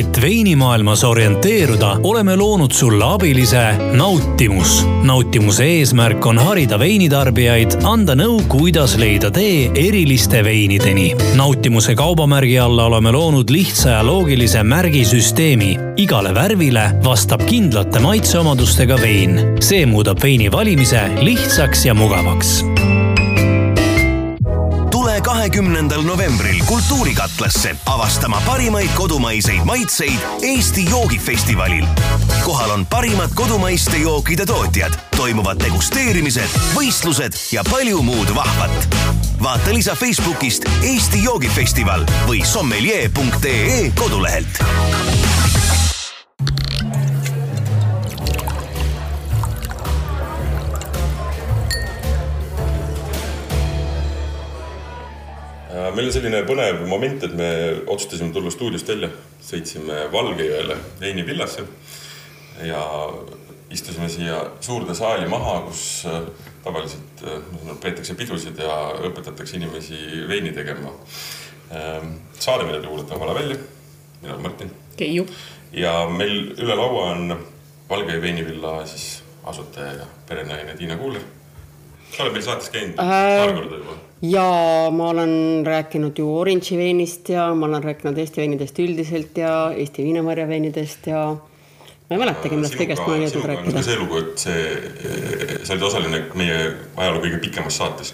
et veinimaailmas orienteeruda, oleme loonud sulle abilise Nautimus. nautimuse eesmärk on harida veinitarbijaid, anda nõu, kuidas leida tee eriliste veinideni. nautimuse kaubamärgi alla oleme loonud lihtsa ja loogilise märgisüsteemi. igale värvile vastab kindlate maitseomadustega vein. see muudab veini valimise lihtsaks ja mugavaks kahekümnendal novembril Kultuurikatlasse avastama parimaid kodumaiseid maitseid Eesti joogifestivalil. kohal on parimad kodumaiste jookide tootjad, toimuvad degusteerimised, võistlused ja palju muud vahvat. vaata lisa Facebookist Eesti joogifestival või sommelier.ee kodulehelt meil on selline põnev moment, et me otsustasime tulla stuudiost välja, sõitsime Valgejõele veinivillasse ja istusime siia suurde saali maha, kus äh, tavaliselt äh, peetakse pidusid ja õpetatakse inimesi veini tegema. Ähm, saade, mida te kuulate, on Valavälli, mina olen Martin. Keiu. ja meil üle laua on Valgejõe veinivilla siis asutaja ja perenaine Tiina Kuuler. sa oled meil saates käinud äh... paar korda juba ja ma olen rääkinud ju orange'i veinist ja ma olen rääkinud Eesti veinidest üldiselt ja Eesti viinamarja veinidest ja ma ei mäletagi, millest kõigest ma olen jõudnud rääkida. see lugu, et see, sa olid osaline meie ajaloo kõige pikemas saates.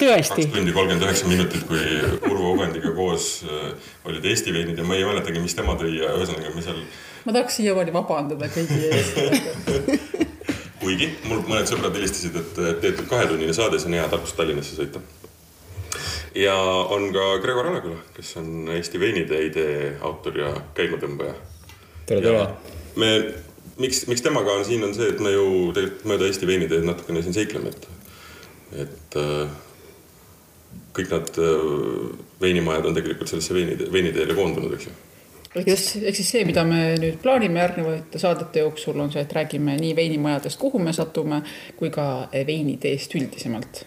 tõesti. kaks tundi kolmkümmend üheksa minutit, kui Urvo Ubendiga koos äh, olid Eesti veinid ja ma ei mäletagi, mis tema tõi ja ühesõnaga me seal. ma tahaks siiamaani vabandada kõigi ees kuigi mul mõned sõbrad helistasid, et tehtud kahetunnine saade, see on hea Tartust Tallinnasse sõita ja on ka Gregor Aleküla, kes on Eesti veinide idee autor ja käimatõmbaja. tere, tere. me, miks, miks temaga on siin, on see, et me ju tegelikult mööda Eesti veiniteed natukene siin seikleme, et, et äh, kõik nad äh, veinimajad on tegelikult sellesse veinide, veiniteele koondunud, eks ju siis, ehk siis see, mida me nüüd plaanime järgnevate saadete jooksul, on see, et räägime nii veinimajadest, kuhu me satume, kui ka veiniteest üldisemalt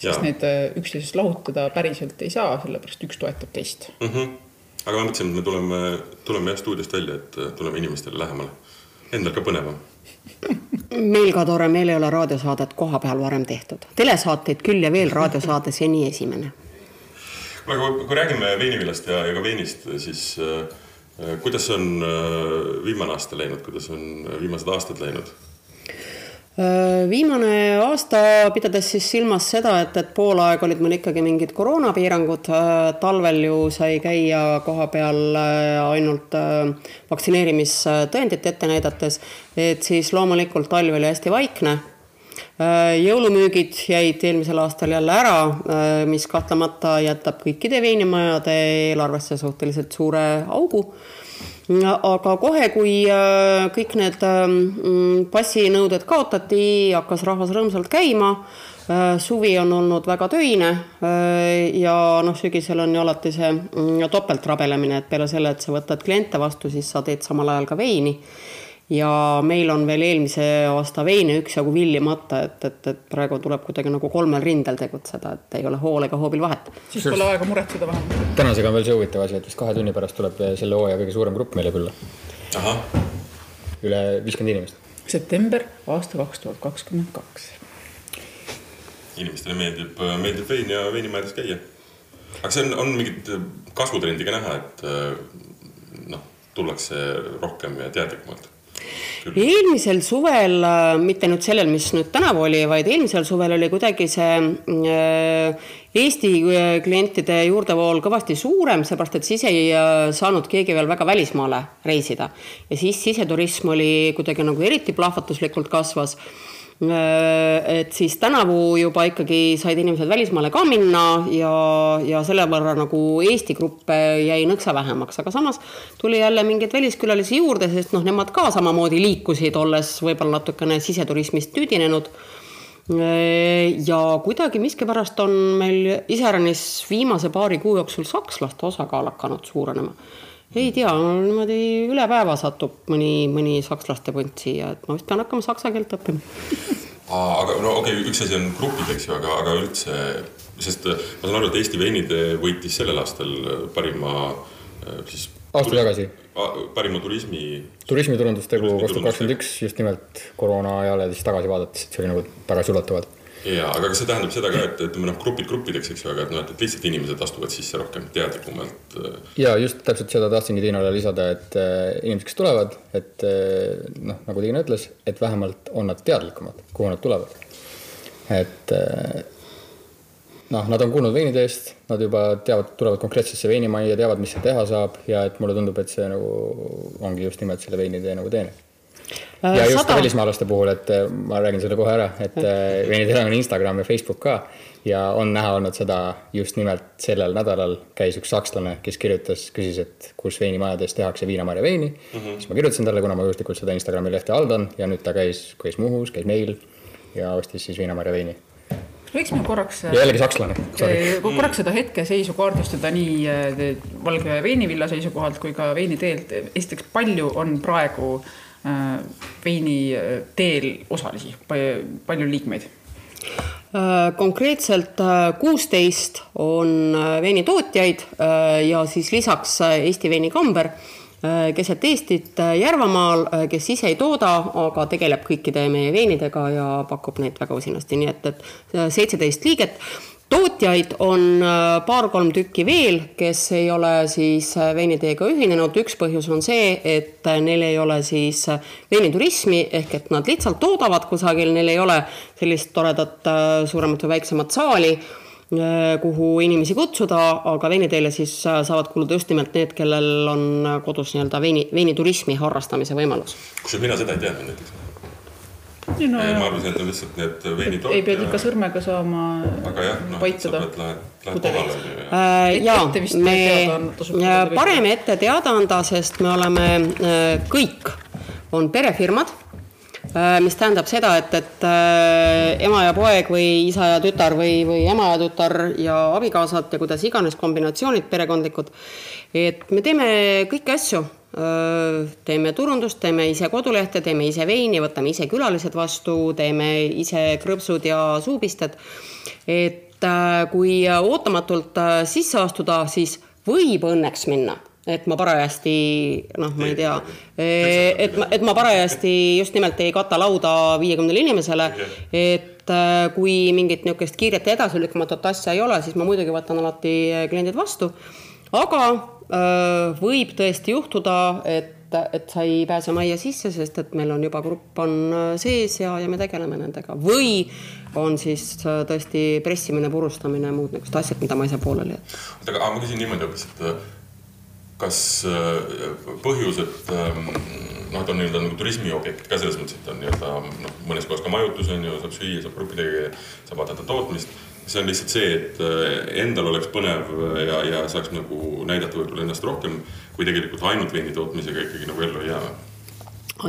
sest need äh, üksteisest lahutada päriselt ei saa, sellepärast üks toetab teist mm. -hmm. aga ma mõtlesin, et me tuleme, tuleme jah stuudiost välja, et äh, tuleme inimestele lähemale. Endal ka põnevam meil ka tore, meil ei ole raadiosaadet koha peal varem tehtud, telesaateid küll ja veel, raadiosaade seni esimene. kuule, aga kui räägime veinivillast ja, ja ka veinist, siis äh, kuidas on äh, viimane aasta läinud, kuidas on viimased aastad läinud? Äh, viimane aasta, pidades siis silmas seda, et, et pool aega olid meil ikkagi mingid koroonapiirangud, äh, talvel ju sai käia koha peal äh, ainult vaktsineerimistõendit ette näidates, et siis loomulikult talv oli hästi vaikne. jõulumüügid jäid eelmisel aastal jälle ära, mis kahtlemata jätab kõikide veinimajade eelarvesse suhteliselt suure augu aga kohe, kui äh, kõik need ähm, mm, passinõuded kaotati, hakkas rahvas rõõmsalt käima. Äh, suvi on olnud väga töine äh, ja noh, sügisel on ju alati see mm, topeltrabelemine, et peale selle, et sa võtad kliente vastu, siis sa teed samal ajal ka veini ja meil on veel eelmise aasta veine üksjagu villimata, et, et, et praegu tuleb kuidagi nagu kolmel rindel tegutseda, et ei ole hool ega hoobil vahet. siis pole aega muretseda vähemalt. tänasega on veel see huvitav asi, et vist kahe tunni pärast tuleb selle hooaja kõige suurem grupp meile külla. üle viiskümmend inimest. september aasta kaks tuhat kakskümmend kaks. inimestele meeldib, meeldib vein ja veinimajades käia. aga see on, on mingit kasvutrendi ka näha, et noh, tullakse rohkem ja teadlikumalt eelmisel suvel, äh, mitte nüüd sellel, mis nüüd tänavu oli, vaid eelmisel suvel oli kuidagi see äh, Eesti äh, klientide juurdevool kõvasti suurem, seepärast et siis ei saanud keegi veel väga välismaale reisida. ja siis siseturism oli kuidagi nagu eriti plahvatuslikult kasvas et siis tänavu juba ikkagi said inimesed välismaale ka minna ja, ja selle võrra nagu Eesti gruppe jäi nõksa vähemaks, aga samas tuli jälle mingeid väliskülalisi juurde, sest noh, nemad ka samamoodi liikusid, olles võib-olla natukene siseturismist tüdinenud äh, ja kuidagi miskipärast on meil iseäranis viimase paari kuu jooksul sakslaste osakaal hakanud suurenema. Ei tea, niimoodi üle päeva satub mõni, mõni sakslaste punt siia, et ma vist pean hakkama saksa keelt õppima aga no okei okay,, üks asi on grupid, eks ju, aga, aga üldse, sest äh, ma saan aru, et Eesti veinid võitis sellel aastal äh, parima äh, siis aasta tagasi. parima turismi. turismiturundustegu kaks tuhat kakskümmend üks just nimelt koroona ajal ja siis tagasi vaadates, et see oli nagu tagasiulatuvalt ja, aga kas see tähendab seda ka, et ütleme noh, grupid gruppideks, eks ju, aga et noh, et lihtsalt inimesed astuvad sisse rohkem teadlikumalt. Äh, ja just täpselt seda tahtsingi Tiinale lisada, et äh, inimesed, kes tulevad, et äh, noh, nagu Tiina ütles, et vähemalt on nad teadlikumad, kuhu nad tulevad. et noh, nad on kuulnud veinide eest, nad juba teavad, tulevad konkreetsesse veinimajja, teavad, mis seal teha saab ja et mulle tundub, et see nagu ongi just nimelt selle veinitee nagu teene ja just Sada... välismaalaste puhul, et äh, ma räägin selle kohe ära, et Veinidel äh, on Instagram ja Facebook ka ja on näha olnud seda just nimelt sellel nädalal käis üks sakslane, kes kirjutas, küsis, et kus veinimajades tehakse viinamarja veini mm. -hmm. siis ma kirjutasin talle, kuna ma juhuslikult seda Instagrami lehte haldan ja nüüd ta käis, käis Muhus, käis meil ja ostis siis viinamarja veini võiksime korraks. jällegi sakslane. korraks seda hetkeseisu kaardistada nii Valge veinivilla seisukohalt kui ka veiniteelt. esiteks, palju on praegu äh, Äh, veini äh, teel osalisi, palju liikmeid? Äh, konkreetselt kuusteist on veinitootjaid ja siis lisaks Eesti veinikamber keset Eestit Järvamaal, kes ise ei tooda, aga tegeleb kõikide meie veinidega ja pakub neid väga usinasti, nii et, et seitseteist liiget tootjaid on äh, paar-kolm tükki veel, kes ei ole siis äh, veiniteega ühinenud, üks põhjus on see, et äh, neil ei ole siis veiniturismi ehk et nad lihtsalt toodavad kusagil, neil ei ole sellist toredat suuremat või väiksemat saali, kuhu inimesi kutsuda, aga veiniteele siis saavad kuuluda just nimelt need, kellel on kodus nii-öelda veini, veiniturismi harrastamise võimalus. kusjuures mina seda ei teadnud näiteks No, ma arvasin, et on lihtsalt need veinitootjad. ei pea ikka sõrmega saama aga jah, noh, sa pead, lähed, lähed kohale on ju. Äh, jaa, me parem ette teada anda, sest me oleme äh, kõik, on perefirmad äh, mis tähendab seda, et, et ema ja poeg või isa ja tütar või, või ema ja tütar ja abikaasad ja kuidas iganes kombinatsioonid perekondlikud. et me teeme kõiki asju teeme turundust, teeme ise kodulehte, teeme ise veini, võtame ise külalised vastu, teeme ise krõpsud ja suupisted. et äh, kui ootamatult äh, sisse astuda, siis võib õnneks minna. Et ma parajasti noh, ma ei tea, et ma, et ma parajasti just nimelt ei kata lauda viiekümnele inimesele, et äh, kui mingit niisugust kiiret ja edasilükkamatut asja ei ole, siis ma muidugi võtan alati kliendid vastu, aga võib tõesti juhtuda, et, et sa ei pääse majja sisse, sest et meil on juba grupp on sees ja, ja me tegeleme nendega või on siis tõesti pressimine, purustamine, muud niisugused asjad, mida ma ei saa pooleli jätta. oota, aga ma küsin niimoodi hoopis, et kas põhjus, et noh, et on nii-öelda nagu turismiobjekt ka selles mõttes, et on nii-öelda noh, mõnes kohas ka majutus on ju, saab süüa, saab gruppidega, saab vaadata tootmist see on lihtsalt see, et äh, endal oleks põnev ja, ja saaks nagu näidata võib-olla ennast rohkem, kui tegelikult ainult veini tootmisega ikkagi nagu ellu ei jää.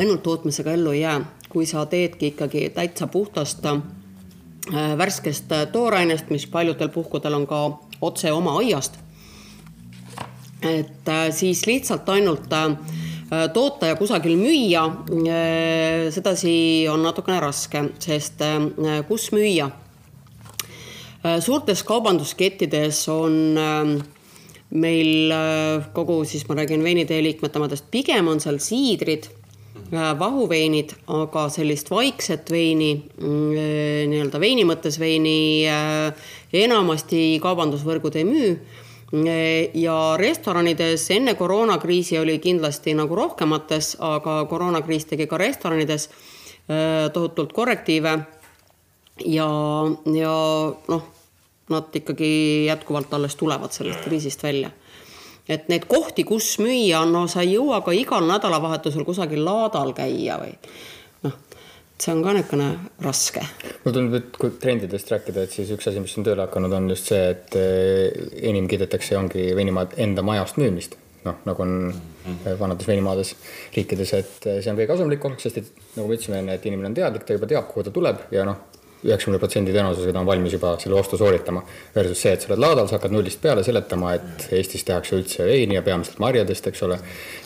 ainult tootmisega ellu ei jää, kui sa teedki ikkagi täitsa puhtast äh, värskest äh, toorainest, mis paljudel puhkudel on ka otse oma aiast. et siis lihtsalt ainult toota ja kusagil müüa, sedasi on natukene raske, sest kus müüa Äh, suurtes kaubanduskettides on ähm, meil äh, kogu siis ma räägin veinitee liikmetamadest, pigem on seal siidrid, äh, vahuveinid, aga sellist vaikset veini, mm, nii-öelda veini mõttes veini enamasti kaubandusvõrgud ei müü. Ja restoranides enne koroonakriisi oli kindlasti nagu rohkemates, aga koroonakriis tegi ka restoranides tohutult korrektiive ja, ja noh, nad ikkagi jätkuvalt alles tulevad sellest kriisist välja. et neid kohti, kus müüa, no sa ei jõua ka igal nädalavahetusel kusagil laadal käia või noh, see on ka niisugune raske. mulle tundub, et kui trendidest rääkida, et siis üks asi, mis on tööle hakanud, on just see, et eh, enim kiidetakse, ongi veinimaad enda majast müümist noh, nagu on mhm. vanades veinimaades riikides, et see on kõige kasumlikum, sest et nagu me ütlesime enne, et inimene on teadlik, ta juba teab, kuhu ta tuleb ja noh, üheksakümne protsendi tõenäosusega ta on valmis juba selle ostu sooritama. Versus see, et sa oled laadal, sa hakkad nullist peale seletama, et Eestis tehakse üldse veini ja peamiselt marjadest, eks ole.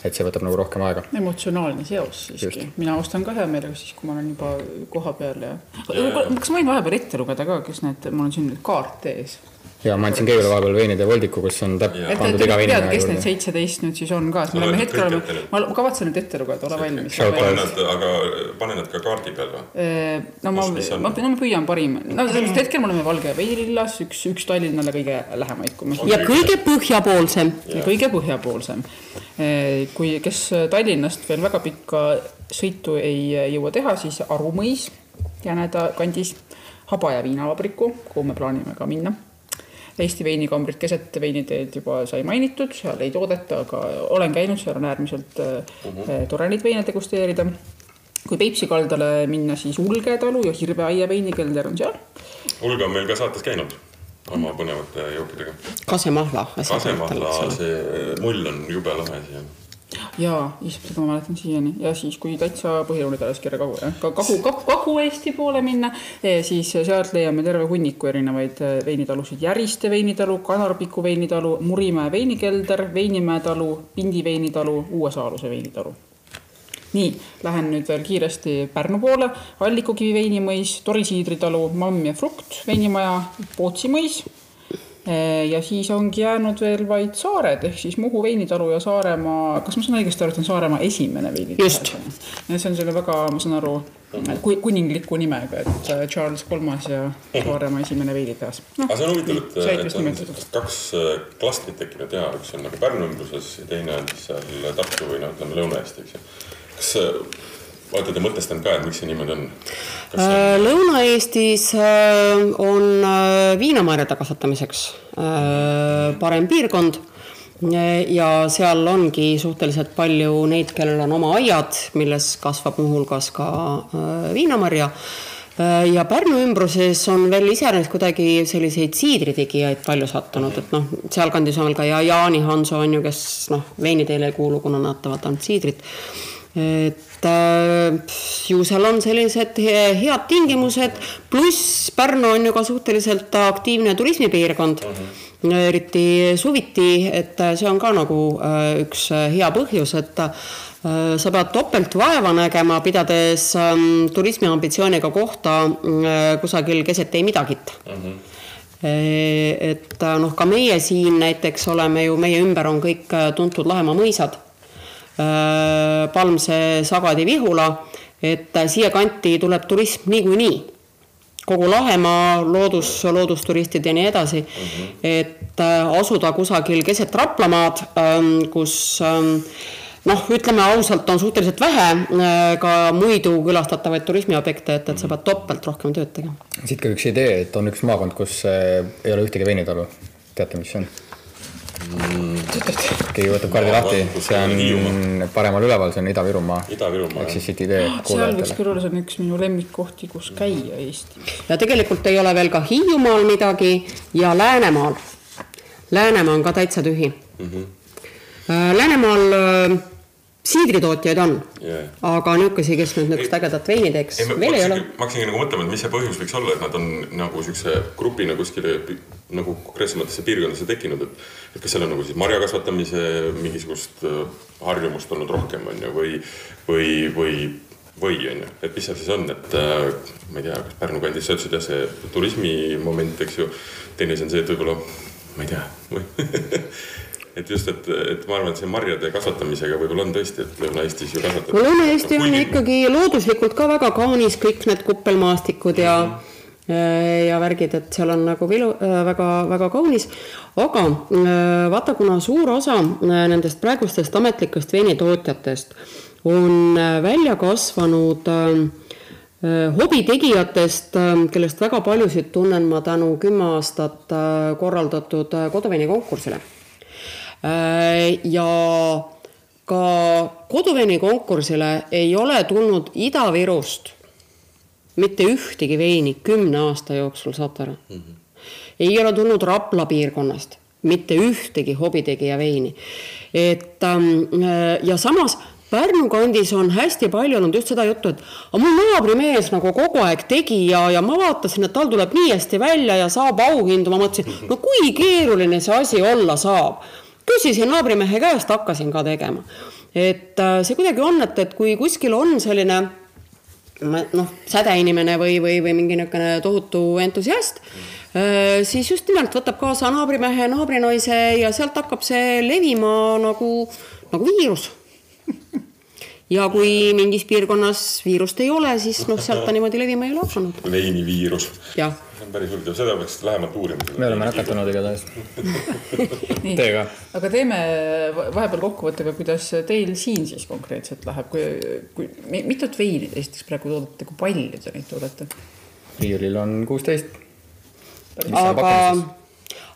et see võtab nagu rohkem aega. emotsionaalne seos siiski, mina ostan ka hea meelega siis, kui ma olen juba koha peal ja. kas ma võin vahepeal ette lugeda ka, kes need, mul on siin kaart ees ja ma andsin Keivile vahepeal veinide voldiku, kus on täp- pandud iga veini tead, kes need seitseteist nüüd siis on ka, sest me Ma oleme hetkel oleme ma kavatsen nüüd ette lugeda, ole valmis. Pane nad, aga pane nad ka kaardi peal või? Äh, no ma, ma, no ma püüan parim, no sellepärast hetkel me oleme Valge veinillas, üks, üks Tallinnale kõige lähema ikkumas. ja kõige põhjapoolsem ja kõige põhjapoolsem. kui, kes Tallinnast veel väga pikka sõitu ei jõua teha, siis Arumõis Jäneda kandis, Haba ja viinavabriku, kuhu me plaanime ka minna. Eesti veinikambrit keset veiniteed juba sai mainitud, seal ei toodeta, aga olen käinud, seal on äärmiselt uh -huh. tore neid veine degusteerida. kui Peipsi kaldale minna, siis Ulge talu ja Hirveaia veinikelder on seal Ulga on meil ka saates käinud oma põnevate jookidega. kasemahla. kasemahla, see mull on jube lahe siia. jaa, issand, seda ma mäletan siiani ja siis, kui täitsa Põhja-Lõuna kirja kagu, jah, ka Kagu, Kagu-Eesti poole minna, siis sealt leiame terve hunniku erinevaid eh, veinitalusid. Järiste veinitalu, Kanarpiku veinitalu, Murimäe veinikelder, Veinimäe talu, Pindi veinitalu, Uue-Saaluse veinitalu. nii, lähen nüüd veel kiiresti Pärnu poole, Allikukivi veinimõis, Tori siidritalu, Mamm ja Frukt veinimaja, Pootsi mõis ja siis ongi jäänud veel vaid saared ehk siis Muhu veinitalu ja Saaremaa, kas ma saan õigesti aru, et on Saaremaa esimene veinitehas? Just. ja see on selle väga, ma saan aru, ku- kuningliku nimega, et äh, Charles Kolmas ja Saaremaa esimene veinitehas. aga see on huvitav, et, et on kaks äh, klastrit tekkinud ja üks on nagu Pärnu ümbruses ja teine on siis seal Tartu või noh, ütleme Lõuna-Eesti, eks ju. kas äh, olete te mõtestanud ka, et miks see niimoodi on? Äh, Lõuna-Eestis äh, on äh, viinamarjade kasvatamiseks parem piirkond. Ja seal ongi suhteliselt palju neid, kellel on oma aiad, milles kasvab muuhulgas ka viinamarja. Ja Pärnu ümbruses on veel iseenesest kuidagi selliseid siidritegijaid palju sattunud, et noh, sealkandis on veel ka ja Jaani Hanso on ju, kes noh, veiniteele ei kuulu, kuna nad toovad ainult siidrit et äh, ju seal on sellised he- head tingimused, pluss Pärnu on ju ka suhteliselt aktiivne turismipiirkond uh, -huh. eriti suviti, et äh, see on ka nagu äh, üks äh, hea põhjus, et äh, sa pead topelt vaeva nägema, pidades ähm, turismiambitsiooniga kohta äh, kusagil keset ei midagit uh. -huh. et äh, noh, ka meie siin näiteks oleme ju, meie ümber on kõik äh, tuntud Lahemaa mõisad Äh, Palmse, Sagadi, Vihula, et äh, siiakanti tuleb turism niikuinii. kogu Lahemaa loodus, loodusturistid ja nii edasi mm. -hmm. et äh, asuda kusagil keset Raplamaad, kus ähm, noh, ütleme ausalt, on suhteliselt vähe äh, ka muidu külastatavaid turismiobjekte, et, et sa pead topelt rohkem tööd tegema. siit ka üks idee, et on üks maakond, kus äh, ei ole ühtegi veinitalu. teate, mis see on? Keegi võtab kaardi lahti, see on paremal üleval, see on Ida-Virumaa. Ida-Virumaa, ehk siis siit idee seal võiks küll olla, see on üks minu lemmikkohti, kus käia Eestis. ja tegelikult ei ole veel ka Hiiumaal midagi ja Läänemaal. Läänemaa on ka täitsa tühi mm. -hmm. Läänemaal äh, siidritootjaid on Jaa. aga niisuguseid, kes nüüd niisugust ägedat veini teeks, veel ei ole. ma hakkasingi nagu mõtlema, et mis see põhjus võiks olla, et nad on nagu siukse grupina kuskile nagu konkreetsematesse piirkondadesse tekkinud, et et kas seal on nagu siis marja kasvatamise mingisugust äh, harjumust olnud rohkem, on ju, või või, või või on ju, et mis seal siis on, et äh, ma ei tea, kas Pärnu kandis sa ütlesid jah, see turismimoment, eks ju, teine asi on see, et võib-olla ma ei tea et just, et, et ma arvan, et see marjade kasvatamisega võib-olla on tõesti, et Lõuna-Eestis ju kasvatatakse. Lõuna-Eesti on ikkagi looduslikult ka väga kaunis, kõik need kuppelmaastikud ja mm, -hmm. ja värgid, et seal on nagu vilu äh, väga, väga kaunis. aga äh, vaata, kuna suur osa äh, nendest praegustest ametlikest veinitootjatest on äh, välja kasvanud äh, äh, hobitegijatest, kellest väga paljusid tunnen ma tänu kümme aastat äh, korraldatud äh, koduveini konkursile. Ja ka koduveini konkursile ei ole tulnud Ida-Virust mitte ühtegi veini kümne aasta jooksul, saate aru mm? -hmm. ei ole tulnud Rapla piirkonnast mitte ühtegi hobitegija veini. et ähm, ja samas Pärnu kandis on hästi palju olnud just seda juttu, et aga mul naabrimees nagu kogu aeg tegi ja, ja ma vaatasin, et tal tuleb nii hästi välja ja saab auhindu, ma mõtlesin, no kui keeruline see asi olla saab küsisin naabrimehe käest, hakkasin ka tegema. et äh, see kuidagi on, et, et kui kuskil on selline noh, sädeinimene või, või, või mingi niisugune tohutu entusiast, siis just nimelt võtab kaasa naabrimehe, naabrinaise ja sealt hakkab see levima nagu, nagu viirus ja kui mingis piirkonnas viirust ei ole, siis noh, sealt ta niimoodi levima ei ole hakanud. veiniviirus. see on päris huvitav, seda peaks lähemalt uurima. me oleme nakatunud igatahes Teiega. aga teeme vahepeal kokkuvõtte ka, kuidas teil siin siis konkreetselt läheb, kui, kui mitut veini te esiteks praegu toodate, kui palju te neid toodate? riiulil on kuusteist. aga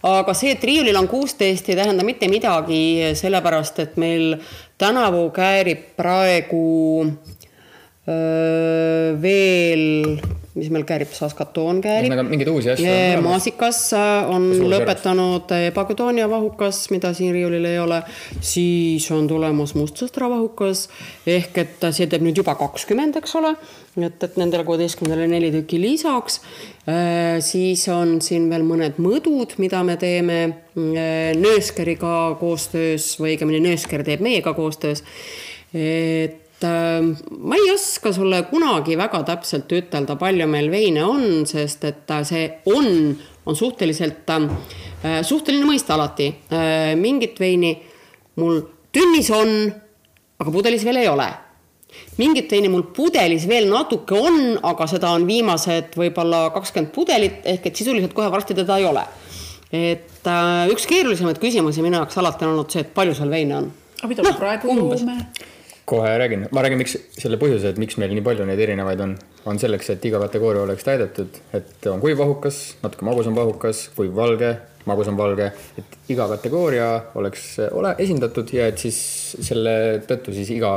aga see, et riiulil on kuusteist, ei tähenda mitte midagi, sellepärast et meil tänavu käärib praegu öö, veel, mis meil käärib, Saskatoon käärib. ühesõnaga mingeid uusi asju maasikas äh, on lõpetanud Pagudonia vahukas, mida siin riiulil ei ole. siis on tulemas mustsõstra vahukas ehk et see teeb nüüd juba kakskümmend, eks ole et, et nendele kuueteistkümnele neli tükki lisaks. Äh, siis on siin veel mõned mõdud, mida me teeme äh, Nööskeriga koostöös või õigemini Nöösker teeb meiega koostöös. et äh, ma ei oska sulle kunagi väga täpselt ütelda, palju meil veine on, sest et see on, on suhteliselt, suhteline mõiste alati. mingit veini mul tünnis on, aga pudelis veel ei ole mingit veini mul pudelis veel natuke on, aga seda on viimased võib-olla kakskümmend pudelit ehk et sisuliselt kohe varsti teda ei ole. et äh, üks keerulisemaid küsimusi minu jaoks alati on olnud see, et palju seal veine on. aga mida no, me praegu joome? Kohe räägin, ma räägin, miks selle põhjuse, et miks meil nii palju neid erinevaid on, on selleks, et iga kategooria oleks täidetud, et on kuiv vahukas, natuke magusam vahukas, kuiv valge, magusam valge, et iga kategooria oleks ole esindatud ja et siis selle tõttu siis iga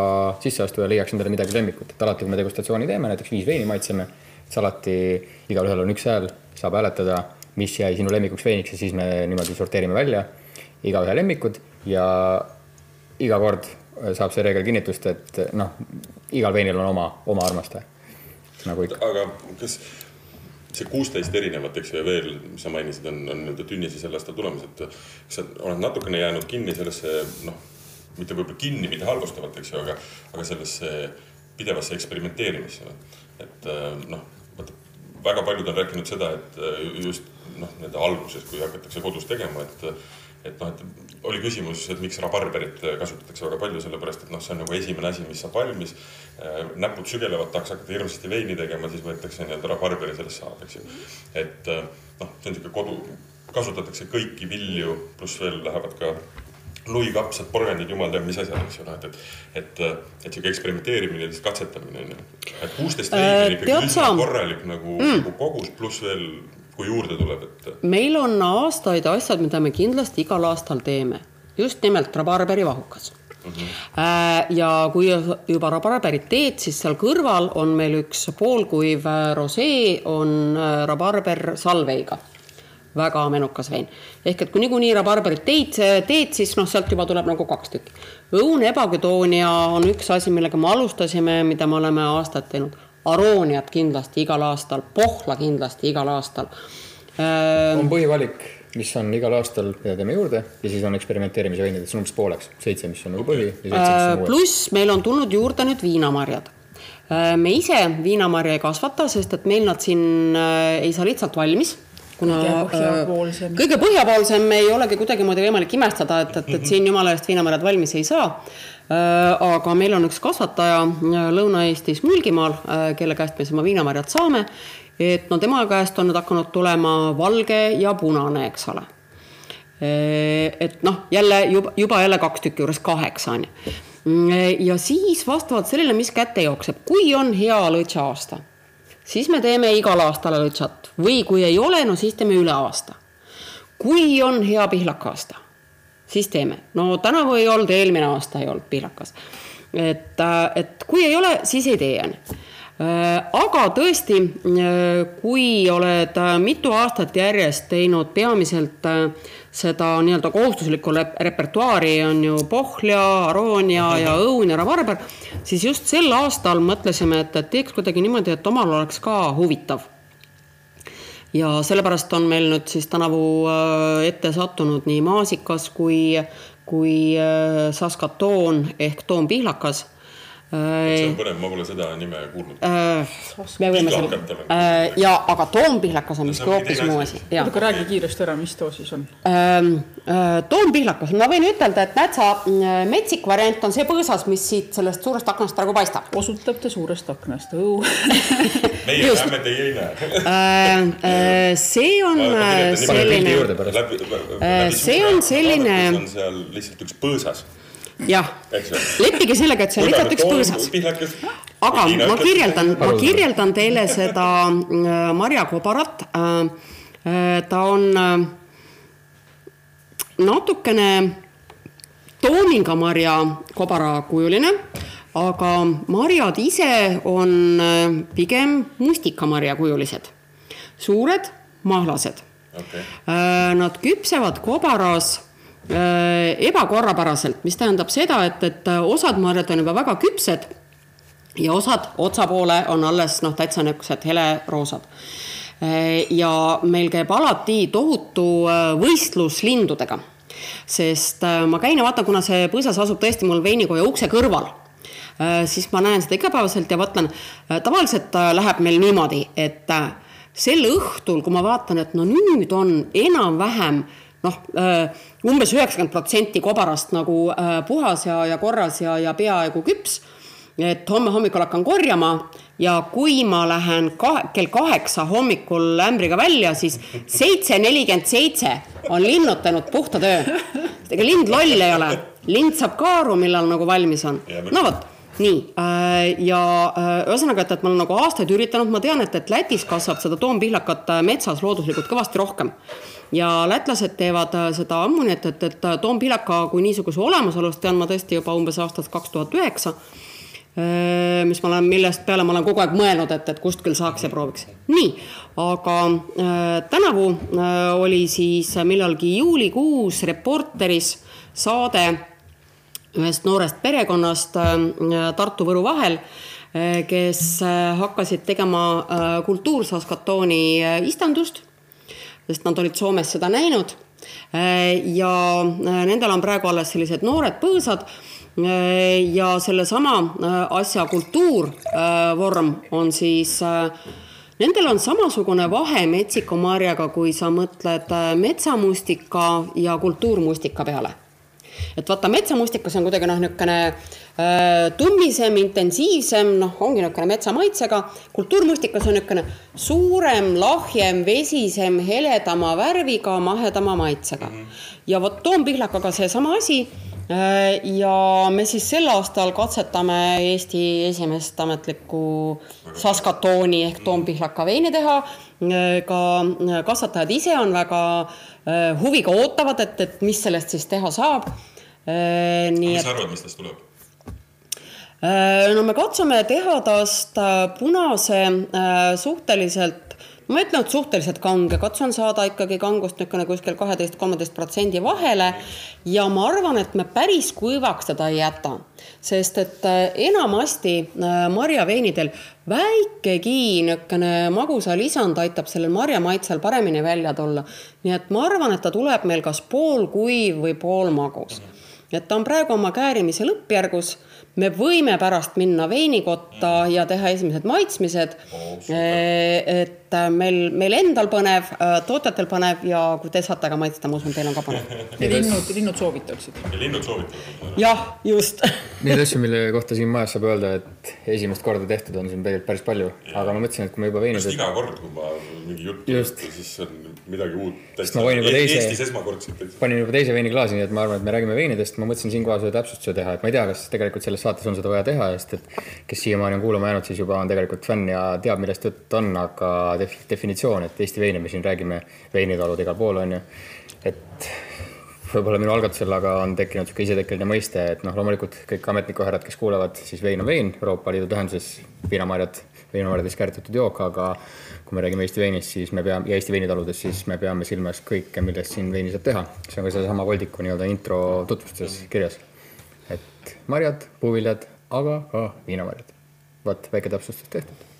sisseastuja leiaks endale midagi lemmikut, et alati, kui me degustatsiooni teeme, näiteks viis veini maitseme, siis alati igalühel on üks hääl, saab hääletada, mis jäi sinu lemmikuks veiniks ja siis me niimoodi sorteerime välja. Igaühe lemmikud ja iga kord saab see reegel kinnitust, et noh, igal veinil on oma, oma armastaja, nagu ikka. aga kas see kuusteist erinevat, eks ju, ja veel, sa mainisid, on, on nii-öelda Tünnise sel aastal tulemas, et kas sa oled natukene jäänud kinni sellesse, noh, mitte võib-olla kinni, mitte halvustavalt, eks ju, aga, aga sellesse pidevasse eksperimenteerimisse. et noh, vaata väga paljud on rääkinud seda, et just noh, nende alguses, kui hakatakse kodus tegema, et et noh, et oli küsimus, et miks rabarberit kasutatakse väga palju, sellepärast et noh, see on nagu esimene asi, mis saab valmis. Äh, näpud sügelevad, tahaks hakata hirmsasti veini tegema, siis võetakse nii-öelda rabarberi sellest saab, eks ju. et äh, noh, see on niisugune kodu, kasutatakse kõiki vilju, pluss veel lähevad ka luikapsad, porgandid, jumal teab mis asjad, eks ju, noh, et, et, et, et sihuke eksperimenteerimine, lihtsalt katsetamine on ju. et kuusteist veini on ikkagi üsna korralik nagu, mm. kogus, pluss veel kui juurde tuleb, et? meil on aastaid asjad, mida me kindlasti igal aastal teeme, just nimelt rabarberi vahukas mm. -hmm. ja kui juba rabarberit teed, siis seal kõrval on meil üks poolkuiv äh, rosee, on äh, rabarber salveiga väga menukas vein. ehk et kui niikuinii rabarberit teed, teed, siis noh, sealt juba tuleb nagu kaks tükki. õun ebaküdoonia on üks asi, millega me alustasime, mida me oleme aastaid teinud arooniat kindlasti igal aastal, pohla kindlasti igal aastal. on põhivalik, mis on igal aastal, mida teeme juurde ja siis on eksperimenteerimise veinid, see on umbes pooleks, seitse, mis on nagu põhi. pluss meil on tulnud juurde nüüd viinamarjad me ise viinamarja ei kasvata, sest et meil nad siin ei saa lihtsalt valmis kuna põhjapoolsem. kõige põhjapoolsem ei olegi kuidagimoodi võimalik imestada, et, et, et siin jumala eest viinamarjad valmis ei saa. aga meil on üks kasvataja Lõuna-Eestis Mulgimaal, kelle käest me siis oma viinamarjad saame. et no tema käest on nüüd hakanud tulema valge ja punane, eks ole. et noh, jälle juba, juba jälle kaks tükki juures kaheksa on ju. ja siis vastavalt sellele, mis kätte jookseb, kui on hea lõtša aasta siis me teeme igal aastal lõtsat või kui ei ole, no siis teeme üle aasta. kui on hea pihlaka-aasta, siis teeme. no tänavu ei olnud, eelmine aasta ei olnud pihlakas. et, äh, et kui ei ole, siis ei tee onju äh, aga tõesti, äh, kui oled mitu aastat järjest teinud peamiselt seda nii-öelda kohustuslikku repertuaari on ju pohlia, aroonia ja õun ja rabarber, siis just sel aastal mõtlesime, et, et teeks kuidagi niimoodi, et omal oleks ka huvitav. ja sellepärast on meil nüüd siis tänavu äh, ette sattunud nii maasikas kui, kui äh, saskatoon ehk toompihlakas see on põnev, ma pole seda nime kuulnud. me võime Pihlakat selle olen., ja aga toompihlakas on miski see on hoopis muu asi. aga räägi kiiresti ära, mis too siis on? Ähm, äh, toompihlakas, ma võin ütelda, et näed sa, metsik variant on see põõsas, mis siit sellest suurest aknast praegu paistab. osutab ta suurest aknast, õu. meie näeme, teie ei näe. see on äh, selline, see on selline- on seal lihtsalt üks põõsas, jah, leppige sellega, et see on lihtsalt üks põõsas. aga ma kirjeldan, ma kirjeldan teile seda äh, marjakobarat. ta on äh, natukene toomingamarja kobarakujuline, aga marjad ise on äh, pigem mustikamarjakujulised, suured, mahlased. Okei, Äh, Nad küpsevad kobaras äh, ebakorrapäraselt, mis tähendab seda, et, et äh, osad marjad on juba väga küpsed ja osad otsa poole on alles noh, täitsa niisugused heleroosad. ja meil käib alati tohutu äh, võistlus lindudega, sest äh, ma käin ja vaatan, kuna see põõsas asub tõesti mul veinikoja ukse kõrval, siis ma näen seda igapäevaselt ja mõtlen, tavaliselt äh, läheb meil niimoodi, et äh, sel õhtul, kui ma vaatan, et no nüüd on enam-vähem noh, umbes üheksakümmend protsenti kobarast nagu äh, puhas ja, ja korras ja, ja peaaegu küps. et homme hommikul hakkan korjama ja kui ma lähen ka, kell kaheksa hommikul ämbriga välja, siis seitse nelikümmend seitse on linnutanud puhta töö. ega lind loll ei ole, lind saab ka aru, millal nagu valmis on Ja. no vot nii äh, ja äh, ühesõnaga, et, et ma olen nagu aastaid üritanud, ma tean, et, et Lätis kasvab seda toompihlakat äh, metsas looduslikult kõvasti rohkem. Ja lätlased teevad äh, seda ammu, nii et, et, et toompihlaka kui niisuguse olemasolust tean ma tõesti juba umbes aastast kaks tuhat üheksa. mis ma olen, millest peale ma olen kogu aeg mõelnud, et, et kust küll saaks ja prooviks. nii, aga äh, tänavu äh, oli siis millalgi juulikuus Reporteris saade ühest noorest perekonnast äh, Tartu-Võru vahel, kes äh, hakkasid tegema äh, kultuursaskatooni äh, istandust, sest nad olid Soomes seda näinud. ja äh, nendel on praegu alles sellised noored põõsad äh, ja sellesama äh, asja kultuurvorm on siis äh, Nendel on samasugune vahe metsikumarjaga, kui sa mõtled äh, metsamustika ja kultuurmustika peale et vaata, metsamustikas on kuidagi noh, niisugune äh, tummisem, intensiivsem, noh, ongi niisugune metsamaitsega. kultuurmustikas on niisugune suurem, lahjem, vesisem, heledama värviga, mahedama maitsega mm. -hmm. ja vot toompihlakaga seesama asi äh,. ja me siis sel aastal katsetame Eesti esimest ametlikku Saskatooni ehk toompihlaka veini teha äh, ka kasvatajad ise on väga äh, huviga ootavad, et, et mis sellest siis teha saab. nii mis et sa arvad, mis tast tuleb? Äh, no me katsume teha tast äh, punase äh, suhteliselt, ma ütlen, et suhteliselt kange, katsun saada ikkagi kangust niisugune kuskil kaheteist, kolmeteist protsendi vahele ja ma arvan, et me päris kuivaks teda ei jäta, sest et enamasti marjaveinidel väikegi niisugune magusa lisand aitab sellel marjamaitsel paremini välja tulla. nii et ma arvan, et ta tuleb meil kas poolkuiv või poolmagus. et ta on praegu oma käärimise lõppjärgus, me võime pärast minna veinikotta ja teha esimesed maitsmised. et äh, meil, meil endal põnev, tootjatel põnev ja kui te saate ka maitsta, ma usun, teil on ka põnev. ja linnud, linnud soovitaksid. ja linnud soovitavad. jah, just Neid asju, mille kohta siin majas saab öelda, et esimest korda tehtud on siin tegelikult päris palju, aga ma mõtlesin, et kui me juba veinid, iga kord, kui ma mingi juttu ütlen, siis on midagi uut. Sest ma võin juba teise- Eestis esmakordselt panin juba teise veini klaasi, nii et ma arvan, et me räägime veinidest, ma mõtlesin siinkohal ühe täpsustuse teha, et ma ei tea, kas tegelikult selles saates on seda vaja teha, sest et kes siiamaani on kuulama jäänud, siis juba on tegelikult fänn ja teab, millest jutt on, aga definitsioon, et Eesti veine, me siin räägime, veinitalud igal pool on ju, et võib-olla minu algatusel aga on tekkinud niisugune isetekkeline mõiste, et noh, loomulikult kõik ametnikuhärrad, kes kuulavad, siis vein on vein Euroopa Liidu tähenduses, viinamarjad, viinamarjades kääritatud jook, aga kui me räägime Eesti veinist, siis me peame ja Eesti veinitaludest, siis me peame silmas kõike, millest siin veini saab teha. see on ka sellesama Voldiku nii-öelda intro tutvustustes kirjas. et marjad, puuviljad, aga ka viinamarjad. vot väike täpsustus tehtud.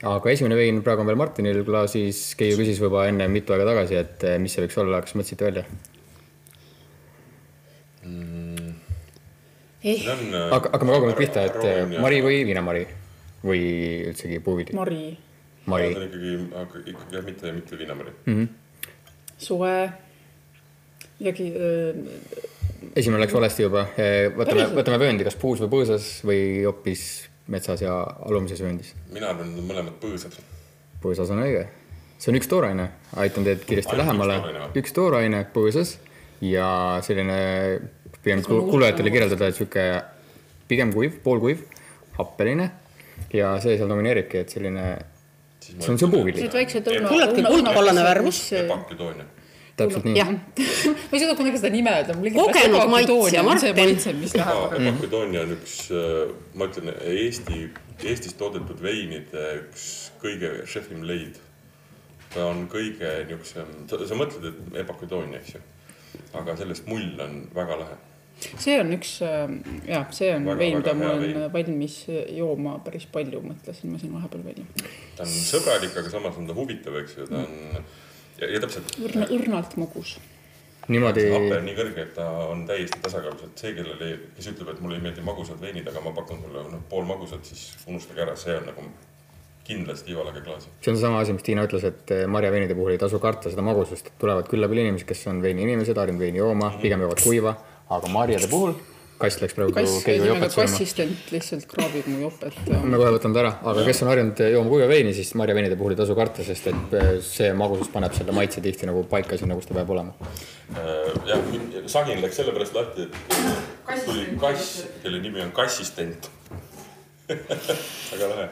Aga esimene vein praegu on veel Martinil klaasis, Keiu küsis juba enne mitu aega tagasi, et eh, mis see võiks olla, kas mõtlesite välja? Eh, aga hakkame kaugemalt pihta, et äh, Mari või viinamari või üldsegi puuviili? Mari. Mari. ta on ikkagi, aga ikkagi jah, mitte, mitte viinamari mm. -hmm. soe, midagi öö, esimene läks valesti juba, võtame, võtame vööndi, kas puus või põõsas või hoopis metsas ja alumises vööndis? mina arvan, et mõlemad põõsad. põõsas on õige, see on üks tooraine, aitan teid kiiresti Ainult lähemale. üks tooraine põõsas ja selline, pigem kuulajatele kirjeldada, et sihuke pigem kuiv, poolkuiv, happeline ja see seal domineeribki, et selline, see on, see on puuvili, need väiksed õuna. Kullatki kuldkollane värvus. Epaküdoonia. Täpselt nii. ma ei suuda kunagi seda nime öelda. Kogenud maitsja, see Martin. läheb. Epaküdoonia on üks, ma ütlen, Eesti, Eestis toodetud veinide üks kõige šefim leid. ta on kõige niisugusem, sa mõtled, et epaküdoonia, eks ju. aga sellest mull on väga lahe. see on üks, jah, see on Väga, vein, mida ma olen vein. valmis jooma päris palju, mõtlesin ma siin vahepeal välja. ta on sõbralik, aga samas on ta huvitav, eks ju, ta on ja, ja täpselt. õrna, õrnalt magus. niimoodi hape on nii kõrge, et ta on täiesti tasakaalus, et see, kellel ei, kes ütleb, et mulle ei meeldi magusad veinid, aga ma pakun sulle noh, poolmagusad, siis unustage ära, see on nagu kindlasti ivalage klaasi. see on seesama asi, mis Tiina ütles, et marjaveinide puhul ei tasu karta seda magusust, tulevad külla küll inimesed, kes on veiniinimesed, harjunud veini jooma, pigem joovad kuiva, aga marjade puhul, kass läks praegu kass, ühesõnaga jopet sööma. kassistent lihtsalt kraabib mu jopet. me kohe võtame ta ära, aga kes on harjunud jooma kuiva veini, siis marjaveinide puhul ei tasu karta, sest et äh, see magusus paneb selle maitse tihti nagu paika sinna, kus ta peab olema. jah, sagin läks sellepärast lahti, et tuli kass, kelle nimi on kassistent. väga lahe.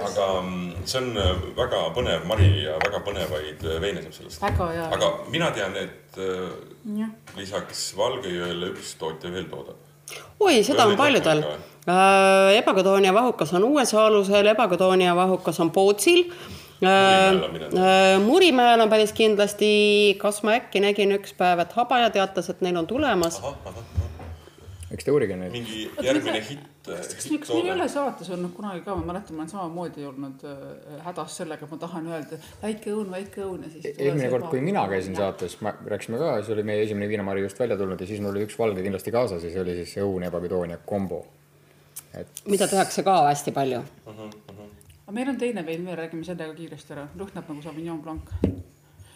Aga mm, see on väga põnev mari ja väga põnevaid veine saab sellest. aga mina tean, et äh, jah, lisaks Valgejõele üks tootja veel toodab. oi, seda on rohkem äh,. Ebagadoonia vahukas on Uuesaalusel, Ebagadoonia vahukas on Pootsil äh,. Murimäel on midagi. Äh, Murimäel on päris kindlasti, kas ma äkki nägin üks päev, et Habaja teatas, et neil on tulemas. Eks te uurige neid. mingi järgmine hitt. kas, kas meil ei ole saates olnud kunagi ka, ma mäletan, ma olen samamoodi olnud äh, hädas sellega, et ma tahan öelda väike õun, väike õun ja siis. eelmine kord, kui mina käisin. saates, rääkisime ka, see oli meie esimene viinamari just välja tulnud ja siis mul oli üks valge kindlasti kaasas ja see oli siis õun ja Babydoonia kombo. et mida tehakse ka hästi palju. aga meil on teine vein veel, räägime selle ka kiiresti ära, lõhnab nagu Sauvignon Blanc.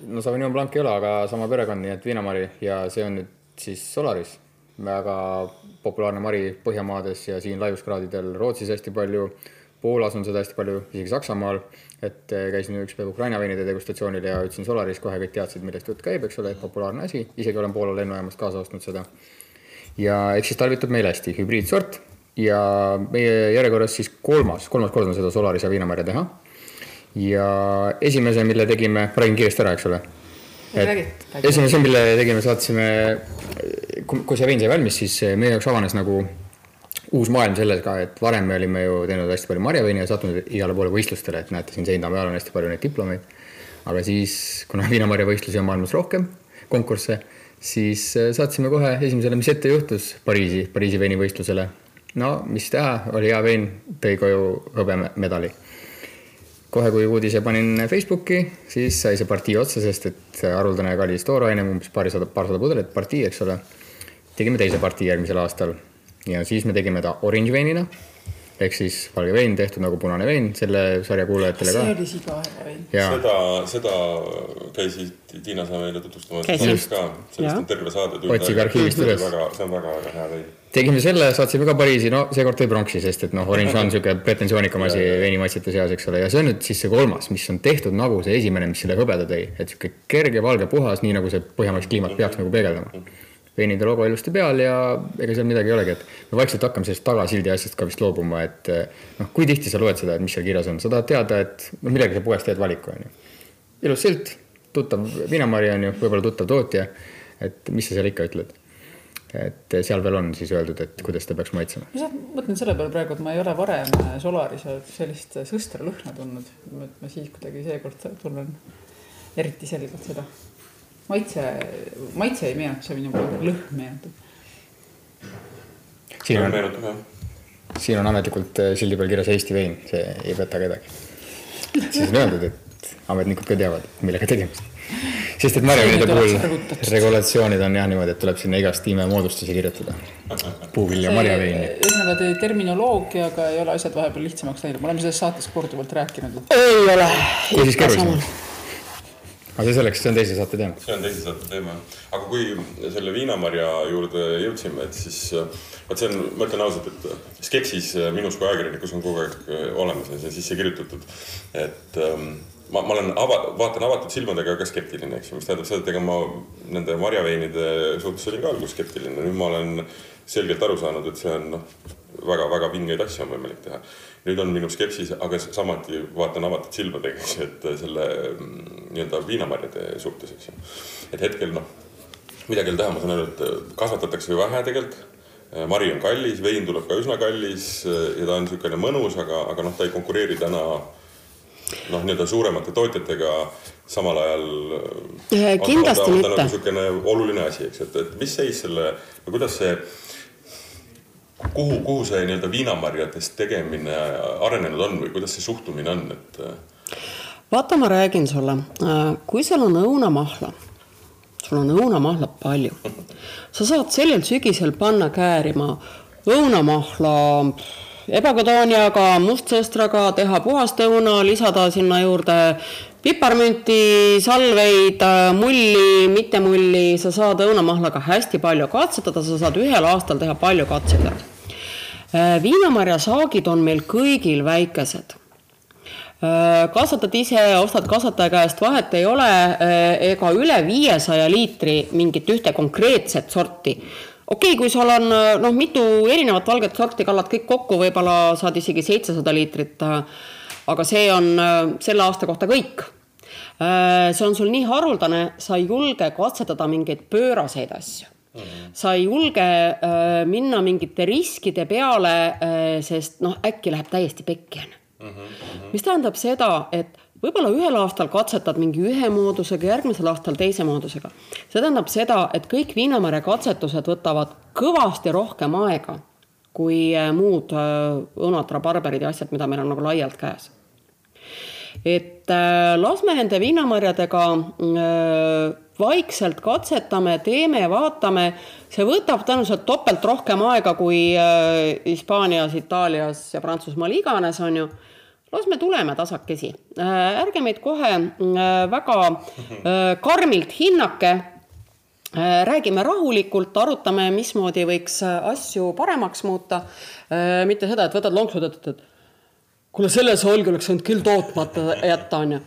no Sauvignon Blanc ei ole, aga sama perekond, nii et viinamari ja see on nüüd siis Solaris. Väga populaarne mari Põhjamaades ja siin laiuskraadidel Rootsis hästi palju. Poolas on seda hästi palju, isegi Saksamaal. et eh, käisin üks päev Ukraina veinide degustatsioonil ja ütlesin Solaris, kohe kõik teadsid, millest jutt käib, eks ole, populaarne asi, isegi olen Poola lennujaamast kaasa ostnud seda. ja eks siis talvitab meil hästi, hübriidsort ja meie järjekorras siis kolmas, kolmas kord on seda Solaris ja viinamarja teha ja esimese, mille tegime, räägin kiiresti ära, eks ole. Esimese, mille tegime, saatsime, kui see vein sai valmis, siis meie jaoks avanes nagu uus maailm selles ka, et varem me olime ju teinud hästi palju marjaveini ja sattunud igale poole võistlustele, et näete siin seina peal on hästi palju neid diplomeid. aga siis, kuna viinamarjavõistlusi on maailmas rohkem, konkursse, siis äh, saatsime kohe esimesele, mis ette juhtus, Pariisi, Pariisi veinivõistlusele. no mis teha, oli hea vein, tõi koju hõbemedali kohe, kui uudise panin Facebooki, siis sai see partii otsa, sest et haruldane kallis tooraine, umbes paarisada, paarsada pudelit partii, eks ole. Tegime teise partii järgmisel aastal ja siis me tegime ta orange veinina ehk siis valge vein tehtud nagu punane vein selle sarja kuulajatele see ka. oli siga hea vein. seda, seda käisid Tiina sa meile tutvustamas sellest on terve saade. Otsige arhiivist üles. see on väga-väga hea vein. tegime selle, saatsime ka Pariisi, no seekord tõi pronksi, sest et noh, orange on niisugune pretensioonikam asi veinimaitsete seas, eks ole, ja see on nüüd siis see kolmas, mis on tehtud nagu see esimene, mis selle hõbeda tõi, et niisugune kerge, valge, puhas, nii nagu see põhjamaist kliimat peaks nagu peegeldama. Veinide logo ilusti peal ja ega seal midagi ei olegi, et me vaikselt hakkame sellest tagasildi asjast ka vist loobuma, et noh, kui tihti sa loed seda, et mis seal kirjas on, sa tahad teada, et noh, millega sa poes teed valiku, on ju. ilus silt, tuttav viinamari on ju, võib-olla tuttav tootja, et mis sa seal ikka ütled et seal veel on siis öeldud, et kuidas ta peaks maitsema. ma mõtlen selle peale praegu, et ma ei ole varem Solaris sellist sõstra lõhna tundnud. et ma siis kuidagi seekord tunnen eriti selgelt seda. maitse, maitse ei meenuta, see on minu lõhn meenutab. siin on, siin on ametlikult äh, sildi peal kirjas Eesti vein, see ei peta kedagi. siis on öeldud, et ametnikud ka teavad, millega tegemist. sest et marjaviinide puhul regulatsioonid on jah niimoodi, et tuleb sinna igast tiimemoodustusi kirjutada. puuvilja marjaviini. ühesõnaga, terminoloogiaga ei ole asjad vahepeal lihtsamaks läinud, me oleme selles saates korduvalt rääkinud. ei ole. või siis keerulisemaks aga see selleks, see on teise saate teema. see on teise saate teema, aga kui selle viinamarja juurde jõudsime, et siis vot see on, ma ütlen ausalt, et skepsis minus kui ajakirjanikus on kogu aeg olemas ja see on sisse kirjutatud, et ähm, ma, ma olen ava-, vaatan avatud silmadega ka skeptiline, eks ju, mis tähendab seda, et ega ma nende marjaveinide suhtes olin ka alguses skeptiline, nüüd ma olen selgelt aru saanud, et see on noh, väga-väga vingeid asju on võimalik teha nüüd on minu skepsis, aga samuti vaatan avatud silmadega, eks et selle mm, nii-öelda viinamarjade suhtes, eks ju. et hetkel noh, midagi ei ole teha, ma saan aru, et kasvatatakse ju vähe tegelikult. mari on kallis, vein tuleb ka üsna kallis ja ta on niisugune mõnus, aga, aga noh, ta ei konkureeri täna noh, nii-öelda suuremate tootjatega samal ajal. kindlasti mitte. niisugune oluline asi, eks, et, et mis seis selle kuidas see kuhu, kuhu see nii-öelda viinamarjadest tegemine arenenud on või kuidas see suhtumine on, et? Äh? vaata, ma räägin sulle, äh, kui sul on õunamahla, sul on õunamahla palju, sa saad sellel sügisel panna käärima õunamahla ebakodooniaga, mustsõstraga, teha puhast õuna, lisada sinna juurde piparmünti, salveid, mulli, mitte mulli, sa saad õunamahlaga hästi palju katsetada, sa saad ühel aastal teha palju katseid ära Äh, viinamarjasaagid on meil kõigil väikesed äh, kasvatad ise, ostad kasvataja käest, vahet ei ole, äh, ega üle viiesaja liitri mingit ühte konkreetset sorti. okei okay,, kui sul on noh, mitu erinevat valget sorti, kallad kõik kokku, võib-olla saad isegi seitsesada liitrit. aga see on selle aasta kohta kõik. see on sul nii haruldane, sa ei julge katsetada mingeid pööraseid asju. Sa ei julge äh, minna mingite riskide peale äh,, sest noh, äkki läheb täiesti pekki onju mm. -hmm. mis tähendab seda, et võib-olla ühel aastal katsetad mingi ühe moodusega, järgmisel aastal teise moodusega. see tähendab seda, et kõik viinamarja katsetused võtavad kõvasti rohkem aega kui äh, muud õunad, rabarberid ja asjad, mida meil on nagu laialt käes et äh, lasme nende viinamarjadega äh, vaikselt katsetame, teeme, vaatame, see võtab tõenäoliselt topelt rohkem aega kui äh, Hispaanias, Itaalias ja Prantsusmaal iganes, on ju. las me tuleme tasakesi äh,, ärge meid kohe äh, väga karmilt hinnake räägime rahulikult, arutame, mismoodi võiks asju paremaks muuta. Mitte seda, et võtad lonksu, ütled, et kuule, selle solgi oleks võinud küll tootmata jätta, onju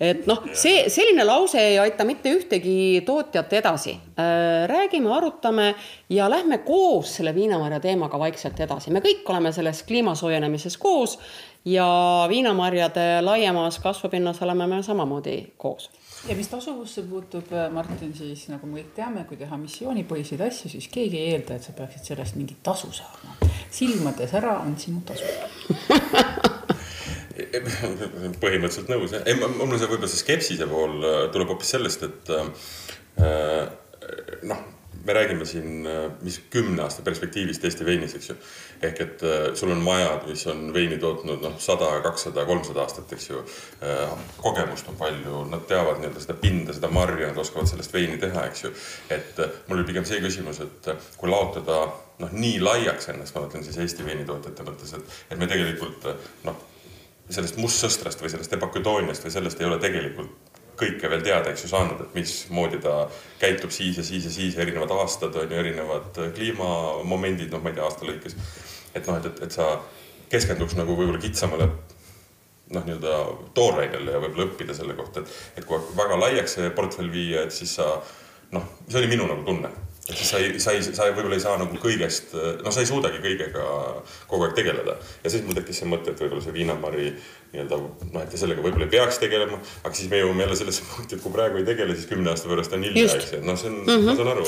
et noh, see selline lause ei aita mitte ühtegi tootjat edasi. Äh, räägime, arutame ja lähme koos selle viinamarja teemaga vaikselt edasi. me kõik oleme selles kliima soojenemises koos ja viinamarjade laiemas kasvupinnas oleme me samamoodi koos ja mis tasuvusse puutub, äh, Martin, siis nagu me kõik teame, kui teha missioonipõhiseid asju, siis keegi ei eelda, et sa peaksid sellest mingit tasu saama. silmades ära on sinu tasu põhimõtteliselt nõus, jah. ei, mul see võib-olla see skepsise pool äh, tuleb hoopis sellest, et äh, noh, me räägime siin, äh, mis kümne aasta perspektiivist Eesti veinis, eks ju. ehk et äh, sul on majad, mis on veini tootnud noh, sada, kakssada, kolmsada aastat, eks ju äh,. kogemust on palju, nad teavad nii-öelda seda pinda, seda marja, nad oskavad sellest veini teha, eks ju. et äh, mul oli pigem see küsimus, et äh, kui laotada noh, nii laiaks ennast, ma mõtlen siis Eesti veinitootjate mõttes, et, et me tegelikult noh sellest mustsõstrast või sellest ebakudooniast või sellest ei ole tegelikult kõike veel teada, eks ju, saanud, et mismoodi ta käitub siis ja siis ja siis, erinevad aastad on ju, erinevad kliimamomendid, noh, ma ei tea, aasta lõikes. et noh, et, et, et sa keskenduks nagu võib-olla kitsamale noh, nii-öelda toorainele ja võib-olla õppida selle kohta, et, et kui väga laiaks see portfell viia, et siis sa noh, see oli minu nagu tunne et siis sa ei, sa ei, sa võib-olla ei saa nagu kõigest, noh, sa ei suudagi kõigega kogu aeg tegeleda. ja siis mul tekkis see mõte, et võib-olla see viinamari nii-öelda noh, et sellega võib-olla ei peaks tegelema, aga siis me jõuame jälle sellesse punkti, et kui praegu ei tegele, siis kümne aasta pärast on hilja, eks ju, noh, see on mm, -hmm. ma saan aru.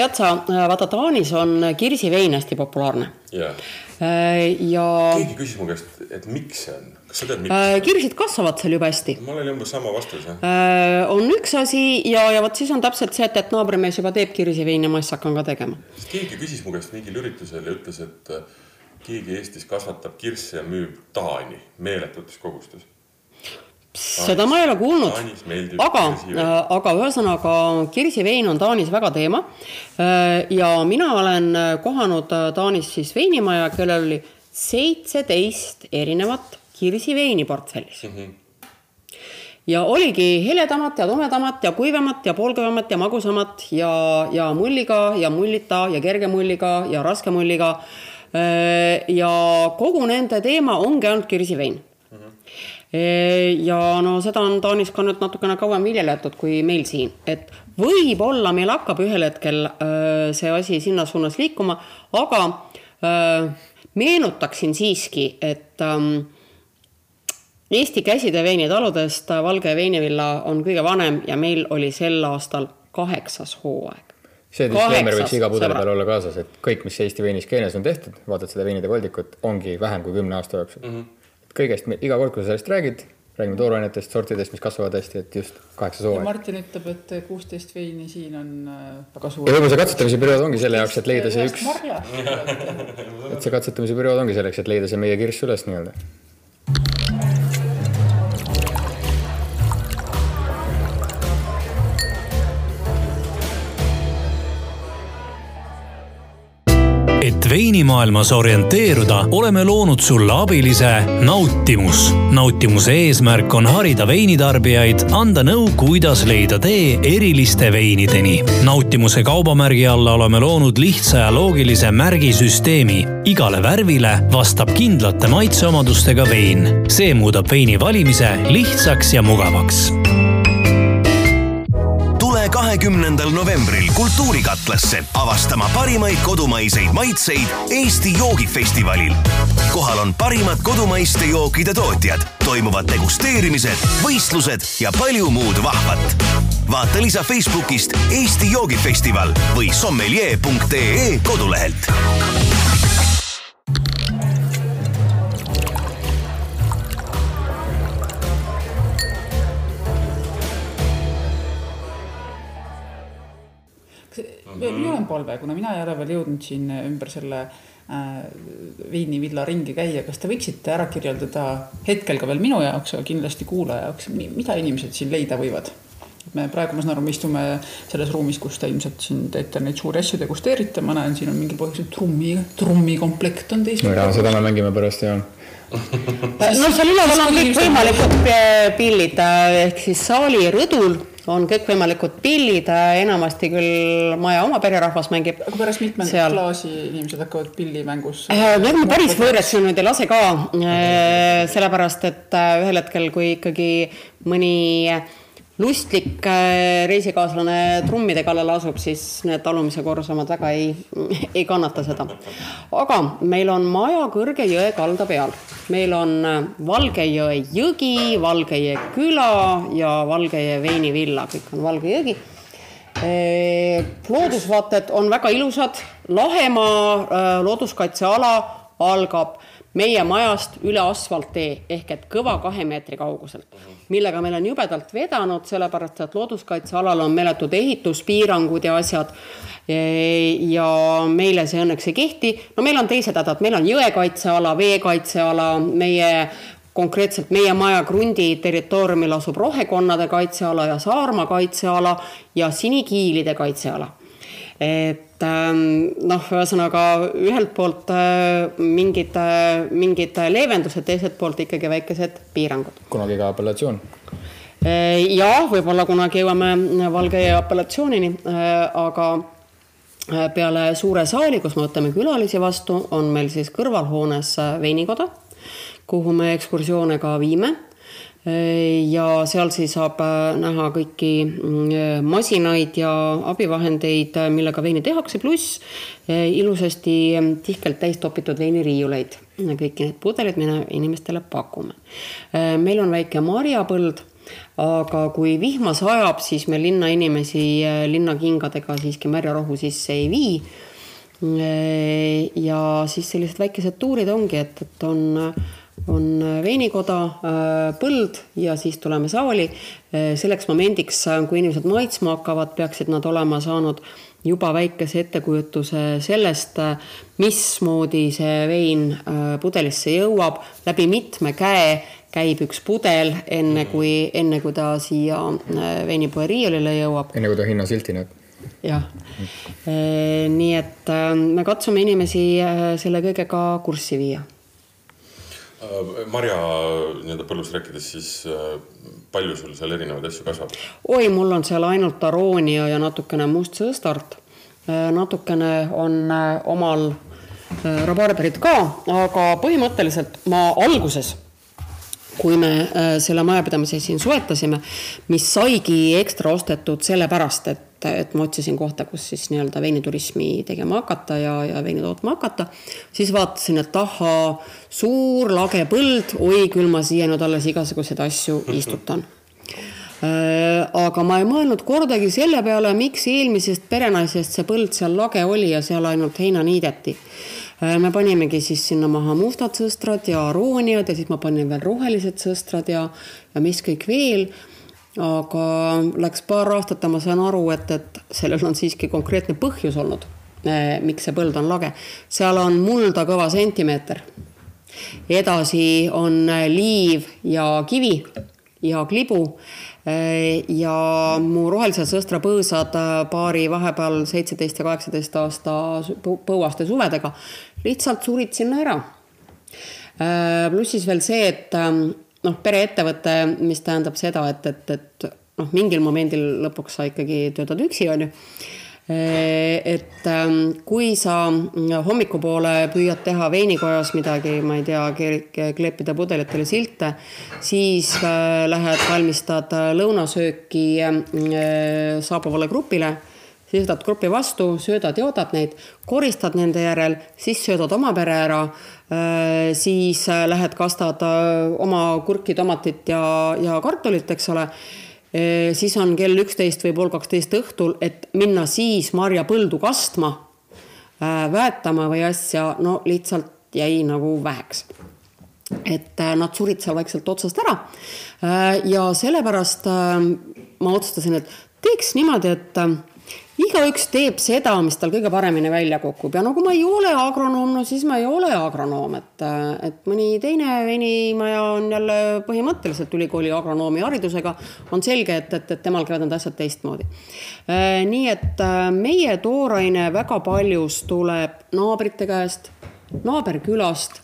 tead sa, vaata Taanis on kirsivein hästi populaarne yeah.. Äh, ja. keegi küsis mu käest, et miks see on kas sa tead, miks? Äh, kirsid kasvavad seal jube hästi. mul oli umbes sama vastus, jah. Äh, on üks asi ja, ja vot siis on täpselt see, et, et naabrimees juba teeb kirsiveini, ma siis hakkan ka tegema. keegi küsis mu käest mingil üritusel ja ütles, et äh, keegi Eestis kasvatab kirsse ja müüb Taani meeletutes kogustes seda ma ei ole kuulnud aga aga ühesõnaga kirsivein on Taanis väga teema. ja mina olen kohanud Taanis siis veinimaja, kellel oli seitseteist erinevat kirsiveini portfellis Mhm. ja oligi heledamat ja tumedamat ja kuivemat ja poolkuivemat ja magusamat ja, ja mulliga ja mullita ja kerge mulliga ja raske mulliga. ja kogu nende teema ongi ainult kirsivein. ja no seda on Taanis ka nüüd natukene kauem viljeletud kui meil siin, et võib-olla meil hakkab ühel hetkel öö, see asi sinna suunas liikuma, aga meenutaksin siiski, et ähm, Eesti käsitööveinitaludest Valge veinivilla on kõige vanem ja meil oli sel aastal kaheksas hooaeg. see disclaimer võiks iga pudeli peal olla kaasas, et kõik, mis Eesti veinis keenes on tehtud, vaatad seda veinide voldikut, ongi vähem kui kümne aasta jooksul mm. -hmm. kõigest, iga kord, kui sa sellest räägid, räägime toorainetest, sortidest, mis kasvavad hästi, et just kaheksas hooaeg. Martin ütleb, et kuusteist veini siin on äh, väga suur. ja võib-olla see katsetamise periood ongi selle jaoks, et leida see üks, et see katsetamise periood ongi selleks, et leida see meie kirss üles nii-öelda. Veinimaailmas orienteeruda, oleme loonud sulle abilise Nautimus. nautimuse eesmärk on harida veinitarbijaid, anda nõu, kuidas leida tee eriliste veinideni. nautimuse kaubamärgi alla oleme loonud lihtsa ja loogilise märgisüsteemi. igale värvile vastab kindlate maitseomadustega vein. see muudab veini valimise lihtsaks ja mugavaks kahekümnendal novembril Kultuurikatlasse avastama parimaid kodumaiseid maitseid Eesti joogifestivalil. kohal on parimad kodumaiste jookide tootjad, toimuvad degusteerimised, võistlused ja palju muud vahvat. vaata lisa Facebookist Eesti joogifestival või sommelier.ee kodulehelt minul on palve, kuna mina ei ole veel jõudnud siin ümber selle äh, veinivilla ringi käia, kas te võiksite ära kirjeldada hetkel ka veel minu jaoks, aga kindlasti kuulaja jaoks, mida inimesed siin leida võivad? me praegu, ma saan aru, me istume selles ruumis, kus te ilmselt siin teete neid suuri asju, degusteerite, ma näen, siin on mingil põhjusel trummi, trummikomplekt on teisel ja seda me mängime pärast ja no seal üleval on kõikvõimalikud pe- pillid äh, ehk siis saali rõdul on kõikvõimalikud pillid, enamasti küll maja oma pererahvas mängib. aga pärast mitmendat klaasi inimesed hakkavad pillimängus. jah, ma päris võõrasse nüüd ei lase ka, sellepärast et äh, ühel hetkel, kui ikkagi mõni lustlik äh, reisikaaslane trummide kallale asub, siis need alumise korruse omad väga ei, ei kannata seda. aga meil on maja kõrge jõe kalda peal, meil on äh, Valge jõe jõgi, Valge jõe küla ja Valge jõe veinivilla, kõik on Valge jõgi. Loodusvaated on väga ilusad, Lahemaa äh, looduskaitseala algab meie majast üle asfalttee ehk et kõva kahe meetri kauguselt, millega meil on jubedalt vedanud, sellepärast et looduskaitsealal on meeletud ehituspiirangud ja asjad. ja meile see õnneks ei kehti, no meil on teised hädad, meil on jõekaitseala, veekaitseala, meie konkreetselt meie maja krundi territooriumil asub rohekonnade kaitseala ja saarma kaitseala ja sinikiilide kaitseala. Et ähm, noh, ühesõnaga ühelt poolt äh, mingid, mingid leevendused, teiselt poolt ikkagi väikesed piirangud. kunagi ka apellatsioon. ja võib-olla kunagi jõuame Valge apellatsioonini, aga äh, peale suure saali, kus me võtame külalisi vastu, on meil siis kõrvalhoones äh, veinikoda, kuhu me ekskursioone ka viime. Ja seal siis saab äh, näha kõiki mm, masinaid ja abivahendeid, millega veini tehakse, pluss äh, ilusasti mm, tihkelt täis topitud veiniriiuleid. kõiki neid pudeleid me inimestele pakume. meil on väike marjapõld aga kui vihma sajab, siis me linnainimesi äh, linnakingadega siiski märjarohu sisse ei vii. ja siis sellised väikesed tuurid ongi, et, et on, on veinikoda, põld ja siis tuleme saali. selleks momendiks, kui inimesed maitsma hakkavad, peaksid nad olema saanud juba väikese ettekujutuse sellest, mismoodi see vein äh, pudelisse jõuab. Läbi mitme käe käib üks pudel, enne kui, enne kui ta siia veinipoe riiulile jõuab. enne kui ta hinnasilti näeb. Jah, nii et me katsume inimesi selle kõigega kurssi viia. Äh, marja nii-öelda põllust rääkides, siis äh, palju sul seal erinevaid asju kasvab? oi, mul on seal ainult aroonia ja natukene must sõstart. Äh, natukene on omal rabarberit ka, aga põhimõtteliselt ma alguses kui me selle majapidamise siin soetasime, mis saigi ekstra ostetud sellepärast, et et, et ma otsisin kohta, kus siis nii-öelda veiniturismi tegema hakata ja, ja veini tootma hakata. siis vaatasin, et ahhaa, suur lage põld, oi küll ma siia nüüd alles igasuguseid asju istutan äh, aga ma ei mõelnud kordagi selle peale, miks eelmisest perenaisest see põld seal lage oli ja seal ainult heina niideti. Äh, me panimegi siis sinna maha mustad sõstrad ja arooniad ja siis ma panin veel rohelised sõstrad ja, ja mis kõik veel aga läks paar aastat ja ma saan aru, et, et sellel on siiski konkreetne põhjus olnud, eh, miks see põld on lage. seal on mulda kõva sentimeeter. edasi on eh, liiv ja kivi ja klibu eh, ja mu rohelised sõstrapõõsad paari vahepeal seitseteist ja kaheksateist aasta põuaste suvedega lihtsalt surid sinna ära. pluss siis veel see, et noh, pereettevõte, mis tähendab seda, et, et, et noh, mingil momendil lõpuks sa ikkagi töötad üksi, on ju. et ähm, kui sa hommikupoole püüad teha veinikojas midagi, ma ei tea, kleepida pudelitele silte, siis äh, lähed, valmistad lõunasööki äh, saabuvale grupile siis võtad grupi vastu, söödad, joodad neid, koristad nende järel, siis söödad oma pere ära, äh, siis äh, lähed kastad äh, oma kurki, tomatit ja, ja kartulit, eks ole. siis on kell üksteist või pool kaksteist õhtul, et minna siis marjapõldu kastma, väetama või asja, no lihtsalt jäi nagu väheks et nad surid seal vaikselt otsast ära. ja sellepärast ma otsustasin, et teeks niimoodi, et igaüks teeb seda, mis tal kõige paremini välja kukub ja no kui ma ei ole agronoom, no siis ma ei ole agronoom, et, et mõni teine veinimaja on jälle põhimõtteliselt ülikooli agronoomi haridusega, on selge, et, et, et temal käivad need asjad teistmoodi. Äh, nii et äh, meie tooraine väga paljus tuleb naabrite käest, naaberkülast Äh,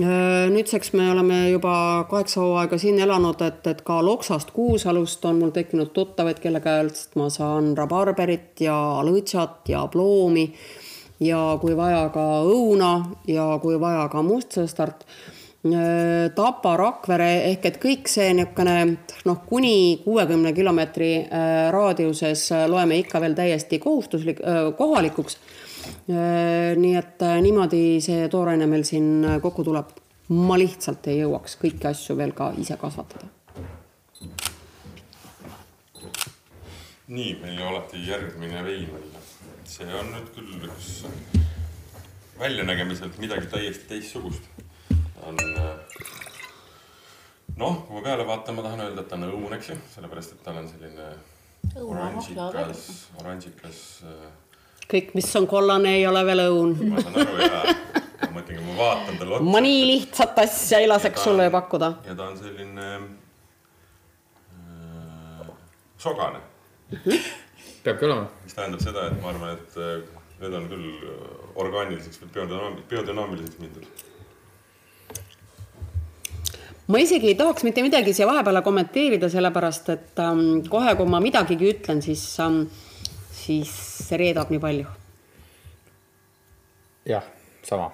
nüüdseks me oleme juba kaheksa hooaega siin elanud, et, et ka Loksast, Kuusalust on mul tekkinud tuttavaid, kelle käest ma saan rabarberit ja lõõtsat ja ploomi ja kui vaja, ka õuna ja kui vaja, ka mustsõstart. Äh, Tapa, Rakvere ehk et kõik see niisugune noh, kuni kuuekümne kilomeetri äh, raadiuses loeme ikka veel täiesti kohustuslik, kohalikuks Äh, nii et äh, niimoodi see tooraine meil siin äh, kokku tuleb. ma lihtsalt ei jõuaks kõiki asju veel ka ise kasvatada. nii, meil alati järgmine vein välja. see on nüüd küll üks väljanägemiselt midagi täiesti teistsugust. on noh, kui ma peale vaatan, ma tahan öelda, et ta on õun, eks ju, sellepärast et tal on selline oranžikas, oranžikas äh, kõik, mis on kollane, ei ole veel õun. ma saan aru ja, ma mõtlengi, ma vaatan talle otsa. ma nii lihtsat asja ei laseks sulle ju pakkuda. ja ta on selline äh, sogane. -hmm. peabki olema. mis tähendab seda, et ma arvan, et äh, need on küll orgaaniliseks või biodünaamiliseks mindud ma isegi ei tahaks mitte midagi siia vahepeale kommenteerida, sellepärast et ähm, kohe, kui ma midagigi ütlen, siis ähm, siis see reedab nii palju. jah, sama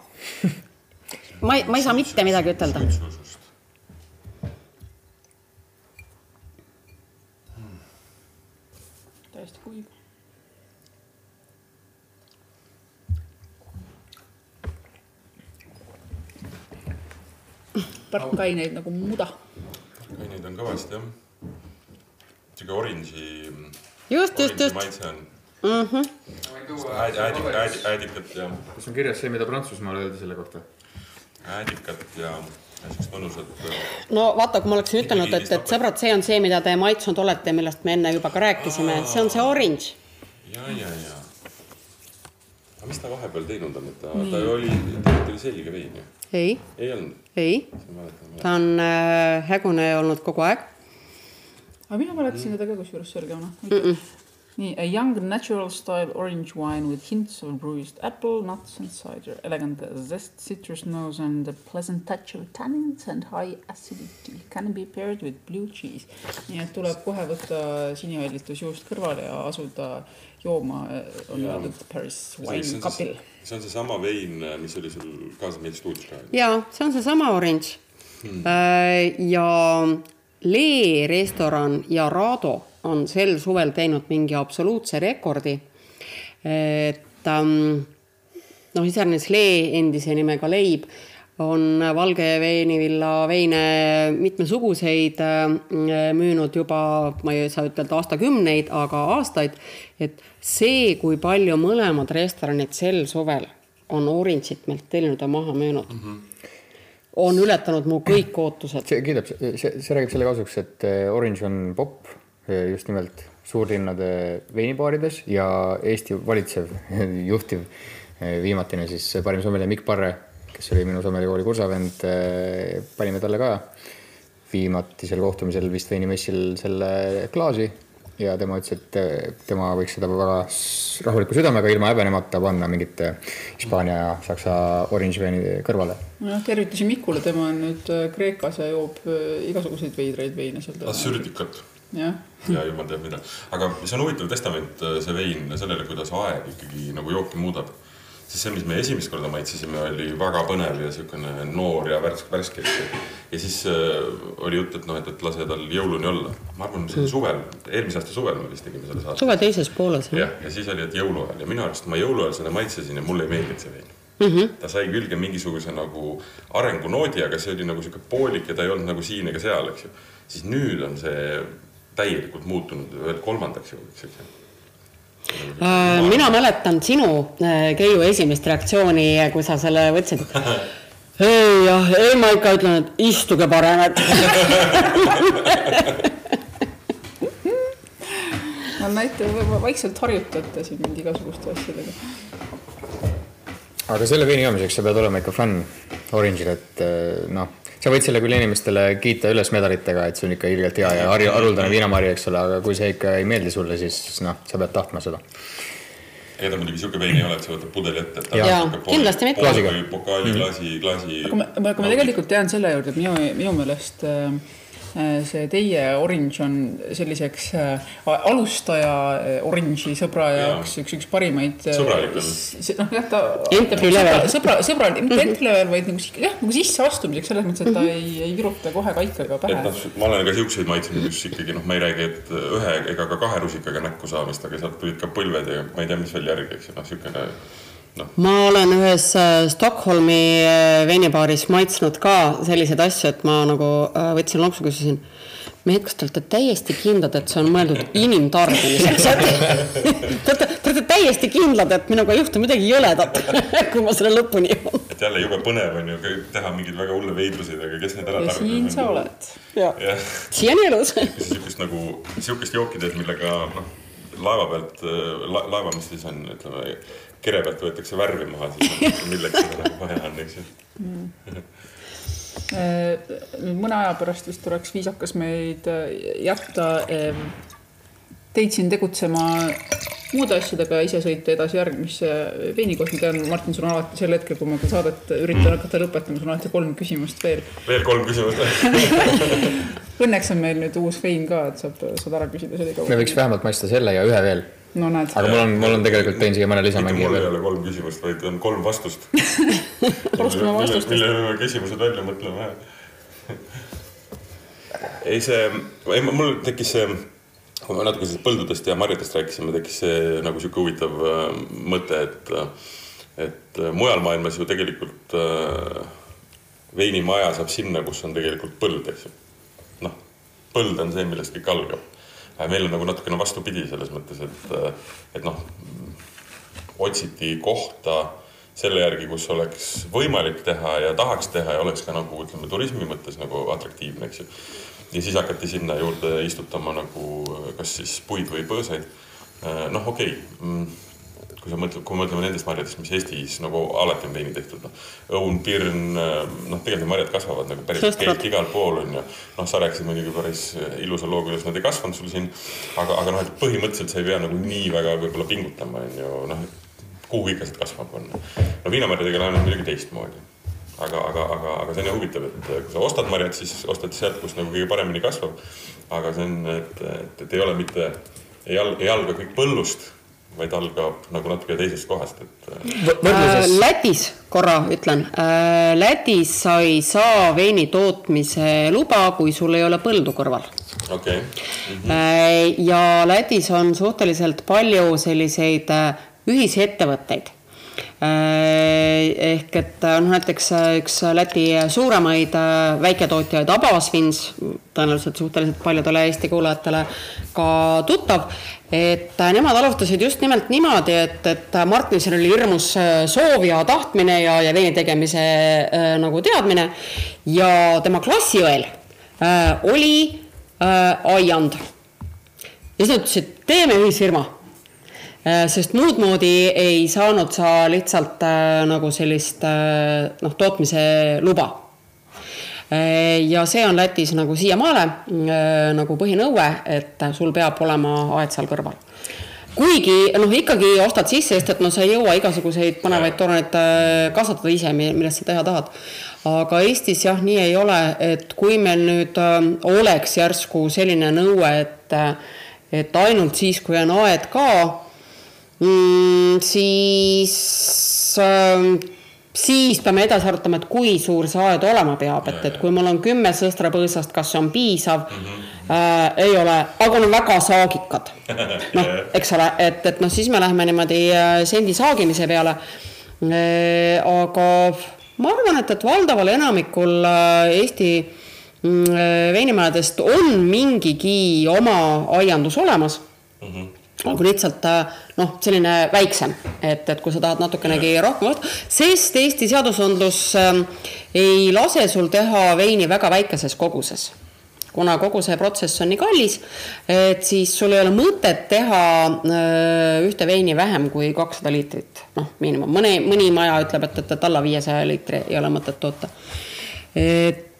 ma ei, ma ei saa mitte midagi ütelda. täiesti kuiv. parkaineid nagu muda. parkaineid on kõvasti jah. sihuke oranži. just, just, just. maitse on mm. -hmm. äädik, äädik, äädikat ja. kas on kirjas see, mida Prantsusmaal öeldi selle kohta? äädikat ja niisugust mõnusat. no vaata, kui ma oleksin ütelnud, et, et sõbrad, see on see, mida te maitsnud olete, millest me enne juba ka rääkisime, see on see orange. ja, ja, ja. aga mis ta vahepeal teinud on, et ta, ta oli, tegelikult oli selge vein ju? ei, ei olnud? ei, ta on äh, hägune olnud kogu aeg. aga mina mäletasin teda ka kusjuures selgemana mm. -mm nii, a young natural style orange wine with hints of bruised apple, nuts and cider, elegant zest, citrus nose and a pleasant touch of tannins and high acidity. Can be paired with blue cheese. nii et tuleb kohe võtta siniõllitus juust kõrvale ja asuda jooma, on öeldud Paris wine kapil. see on seesama vein, mis oli sul kaasas meil stuudios ka? jaa, see on seesama orange hmm.. Äh, ja Lee restoran ja Rado on sel suvel teinud mingi absoluutse rekordi. et ähm, noh, iseäranis Lee endise nimega Leib on Valge veinivilla veine mitmesuguseid äh, müünud juba, ma ei saa ütelda aastakümneid, aga aastaid. et see, kui palju mõlemad restoranid sel suvel on Orange'it meilt tellinud ja maha müünud mm. -hmm on ületanud mu kõik ootused. see kiidab, see, see räägib selle kasuks, et äh, Orange on popp just nimelt suurlinnade veinibaarides ja Eesti valitsev juhtiv viimatine siis parim sommelje Mikk Parre, kes oli minu sommeljekooli kursavend, panime talle ka viimatisel kohtumisel vist veinimessil selle klaasi ja tema ütles, et tema võiks seda väga rahuliku südamega, ilma häbenemata panna mingite Hispaania ja Saksa orange veini kõrvale. nojah, tervitusi Mikule, tema on nüüd Kreekas ja joob igasuguseid veidraid veine seal. Assürdikat ja, ja jumal teab mida, aga see on huvitav testament, äh, see vein sellele, kuidas aeg ikkagi nagu jooki muudab. sest see, mis me esimest korda maitsesime, oli väga põnev ja siukene noor ja värske, värske. ja siis äh, oli jutt, et noh, et, et lase tal jõuluni olla. ma arvan, see suvel, eelmise aasta suvel me vist tegime selle saate. suve teises pooles. jah, ja siis oli, et jõuluajal ja minu arust ma jõuluajal seda maitsesin ja mulle ei meeldinud see vein. Mm -hmm. ta sai külge mingisuguse nagu arengunoodi, aga see oli nagu sihuke poolik ja ta ei olnud nagu siin ega seal, eks ju. siis nüüd on see täielikult muutunud veel kolmandaks jõudiks, eks ju äh, mina mäletan sinu, äh, Keiu, esimest reaktsiooni, kui sa selle võtsid. ei jah, ei ma ikka ütlen, et istuge parem, et no näite, vaikselt harjutate siin mind igasuguste asjadega. aga selle veini joomiseks sa pead olema ikka fänn Orange'il, et äh, noh sa võid selle küll inimestele kiita üles medalitega, et see on ikka ilgelt hea ja haruldane viinamari, eks ole, aga kui see ikka ei meeldi sulle, siis noh, sa pead tahtma seda. ega ta muidugi sihuke vein ei ole, et sa võtad pudeli ette, kindlasti mitte. pokaali, klaasi, klaasi. aga ma, aga ma tegelikult jään selle juurde, et minu, minu meelest Äh, see teie oranž on selliseks äh, alustaja äh, oranži sõbra jaoks üks, üks parimaid. sõbralik on. noh, jah, ta. Entry level. sõbra, sõbra, mitte entry level, vaid nagu jah, nagu sisseastumiseks selles mõttes, et ta ei, ei viruta kohe kaikaga pähe. et noh, ma olen ka siukseid maitsenud, kus ikkagi noh, ma ei räägi, et ühe ega ka kahe rusikaga näkku saamist, aga sealt tulid ka põlved ja ma ei tea, mis veel järgi, eks ju, noh, siukene no.. ma olen ühes äh, Stockholmi äh, veinibaaris maitsnud ka selliseid asju, et ma nagu äh, võtsin lonksu, küsisin. mehed, kas te olete täiesti kindlad, et see on mõeldud inimtarbimiseks? Te olete, te olete täiesti kindlad, et minuga ei juhtu midagi jõledat, kui ma selle lõpuni joon. et jälle jube põnev on ju teha mingeid väga hulle veidruseid, aga kes need ära tarbib? siin sa oled. siiani elus. sihukest nagu, sihukest jooki teed, millega noh, laeva pealt la,, laevamistes on, ütleme kere pealt võetakse värvi maha, siis milleks seda nagu vaja on, eks ju mm. mõne aja pärast vist oleks viisakas meid äh, jätta, teid siin tegutsema muude asjadega ja ise sõita edasi järgmisse veinikoos. ma tean, Martin, sul on alati sel hetkel, kui ma saadet üritan hakata lõpetama, sul on alati kolm küsimust veel. veel kolm küsimust Õnneks on meil nüüd uus vein ka, et saab, saad ära küsida sellega. me võiks vähemalt maista selle ja ühe veel no näed. aga mul on, mul on tegelikult teen siia mõne lisamängija veel. mul ei ole kolm küsimust, vaid on kolm vastust alustame vastustest. millele me küsimused välja mõtleme. ei, see, ei mul tekkis see, kui me natuke sellest põldudest ja marjadest rääkisime, tekkis see nagu sihuke huvitav äh, mõte, et, et mujal maailmas ju tegelikult äh, veinimaja saab sinna, kus on tegelikult põld, eks ju. noh, põld on see, millest kõik algab meil on nagu natukene vastupidi selles mõttes, et, et noh, otsiti kohta selle järgi, kus oleks võimalik teha ja tahaks teha ja oleks ka nagu ütleme, turismi mõttes nagu atraktiivne, eks ju. ja siis hakati sinna juurde istutama nagu kas siis puid või põõsaid. noh, okei okay kui sa mõtled, kui me mõtleme nendest marjadest, mis Eestis nagu alati on veini tehtud, noh. õun, pirn, noh, tegelikult need marjad kasvavad nagu päris okeilt igal pool on ju. noh, sa rääkisid muidugi päris ilusa loo, kuidas nad ei kasvanud sul siin. aga, aga noh, et põhimõtteliselt sa ei pea nagu nii väga võib-olla pingutama, on ju, noh. kuhu ikka sealt kasvab, on. no viinamarjadega läheb muidugi teistmoodi aga, aga, aga, aga see on ju huvitav, et kui sa ostad marjad, siis ostad sealt, kus nagu kõige paremini kasvab. aga see on, et, et, et ei ole mitte, ei alga kõik põllust vaid algab nagu natuke teisest kohast, et. Võrdluses... Äh, Lätis, korra ütlen, äh, Lätis sa ei saa veini tootmise luba, kui sul ei ole põldu kõrval. okei okay. mm. -hmm. ja Lätis on suhteliselt palju selliseid ühisettevõtteid ehk et noh, näiteks üks Läti suuremaid väiketootjaid Abasvins, tõenäoliselt suhteliselt paljudele Eesti kuulajatele ka tuttav, et nemad alustasid just nimelt niimoodi, et, et Martinsel oli hirmus soov ja tahtmine ja, ja veini tegemise äh, nagu teadmine ja tema klassiõel äh, oli äh, aiand. ja siis nad ütlesid, teeme ühisfirma Äh, sest muud moodi ei saanud sa lihtsalt äh, nagu sellist äh, noh, tootmise luba. ja see on Lätis nagu siiamaale nagu põhinõue, et sul peab olema aed seal kõrval kuigi noh, ikkagi ostad sisse, sest et no sa ei jõua igasuguseid põnevaid tooraid kasvatada ise, millest sa teha tahad. aga Eestis jah, nii ei ole, et kui meil nüüd oleks järsku selline nõue, et, et ainult siis, kui on aed ka mm,, siis äh, siis peame edasi arutama, et kui suur see aed olema peab, et, et kui mul on kümme sõstrapõõsast, kas see on piisav mm? -hmm. Äh, ei ole, aga on väga saagikad. noh, eks ole, et, et noh, siis me läheme niimoodi äh, sendi saagimise peale äh,. aga ma arvan, et, et valdaval enamikul äh, Eesti mm, äh, veinimajadest on mingigi oma aiandus olemas mm. -hmm olgu lihtsalt äh, noh, selline väiksem, et, et kui sa tahad natukenegi rohkem sest Eesti seadusandlus äh, ei lase sul teha veini väga väikeses koguses. kuna kogu see protsess on nii kallis, et siis sul ei ole mõtet teha äh, ühte veini vähem kui kakssada liitrit, noh, miinimum, mõni, mõni maja ütleb, et, et, et alla viiesaja liitri ei ole mõtet toota. et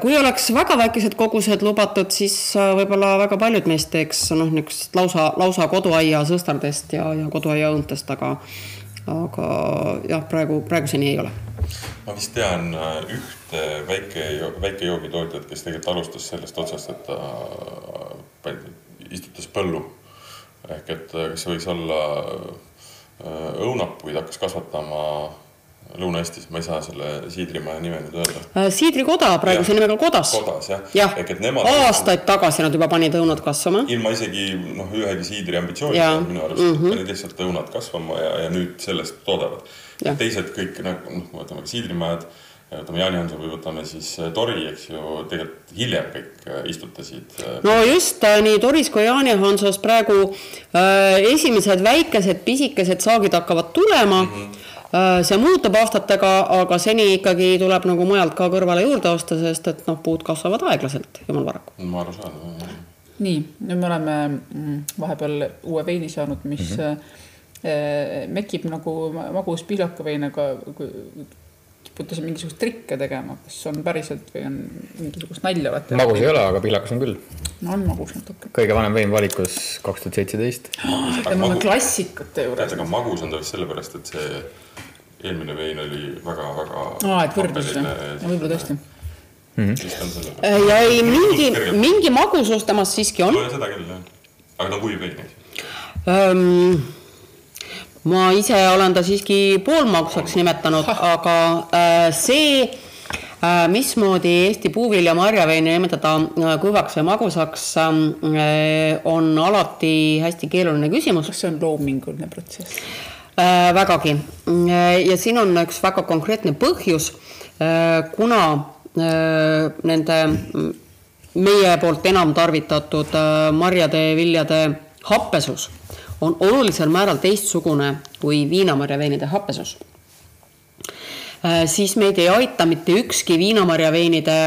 kui oleks väga väikesed kogused lubatud, siis äh, võib-olla väga paljud meist teeks noh, niisugust lausa, lausa koduaia sõstardest ja, ja koduaia õuntest, aga aga jah, praegu, praegu see nii ei ole. ma vist tean äh, ühte väike, väikejoogitootjat, kes tegelikult alustas sellest otsast, et ta istutas põllu. ehk et kas see võiks olla õunapuid hakkas kasvatama Lõuna-Eestis, ma ei saa selle siidrimaja nime nüüd öelda. Äh, siidrikoda, praeguse nimega Kodas. Kodas jah ja. ehk et nemad. aastaid tagasi nad juba panid õunad kasvama. ilma isegi noh, ühegi siidri ambitsioonita minu arust mm -hmm. panid lihtsalt õunad kasvama ja, ja nüüd sellest toodavad. teised kõik nagu noh, võtame siidrimajad, võtame Jaani Hansel või võtame siis äh, Tori, eks ju, tegelikult hiljem kõik äh, istutasid. no just nii Toris kui Jaani Hansos praegu äh, esimesed väikesed pisikesed saagid hakkavad tulema mm. -hmm see muutub aastatega, aga seni ikkagi tuleb nagu mujalt ka kõrvale juurde osta, sest et noh, puud kasvavad aeglaselt, jumal varaku. ma arusaadav. nii, nüüd me oleme mm, vahepeal uue veini saanud, mis mm -hmm. mekib nagu magus pihlakavein, aga kipute siin mingisuguseid trikke tegema, kas on päriselt või on mingisugust nalja olete? magus ei ole, aga pihlakas on küll. no on magus natuke. kõige vanem vein valikus kaks tuhat seitseteist. ja me oleme klassikute juures. aga magus on ta vist sellepärast, et see eelmine vein oli väga-väga. aa, et võrdlus jah, võib-olla tõesti mm. -hmm. ja ei, mingi, mingi magusus temas siiski on. seda küll jah, aga ta on kuiv vein um, ma ise olen ta siiski poolmagusaks nimetanud, aga äh, see äh, mismoodi Eesti puuvilja marjaveini nimetada äh, kuivaks või magusaks, on alati hästi keeruline küsimus. kas see on loominguline protsess? Äh, vägagi. Äh, ja siin on üks väga konkreetne põhjus, äh, kuna nende meie poolt enam tarvitatud marjade, viljade happesus on olulisel määral teistsugune kui viinamarjaveinide happesus siis meid ei aita mitte ükski viinamarjaveinide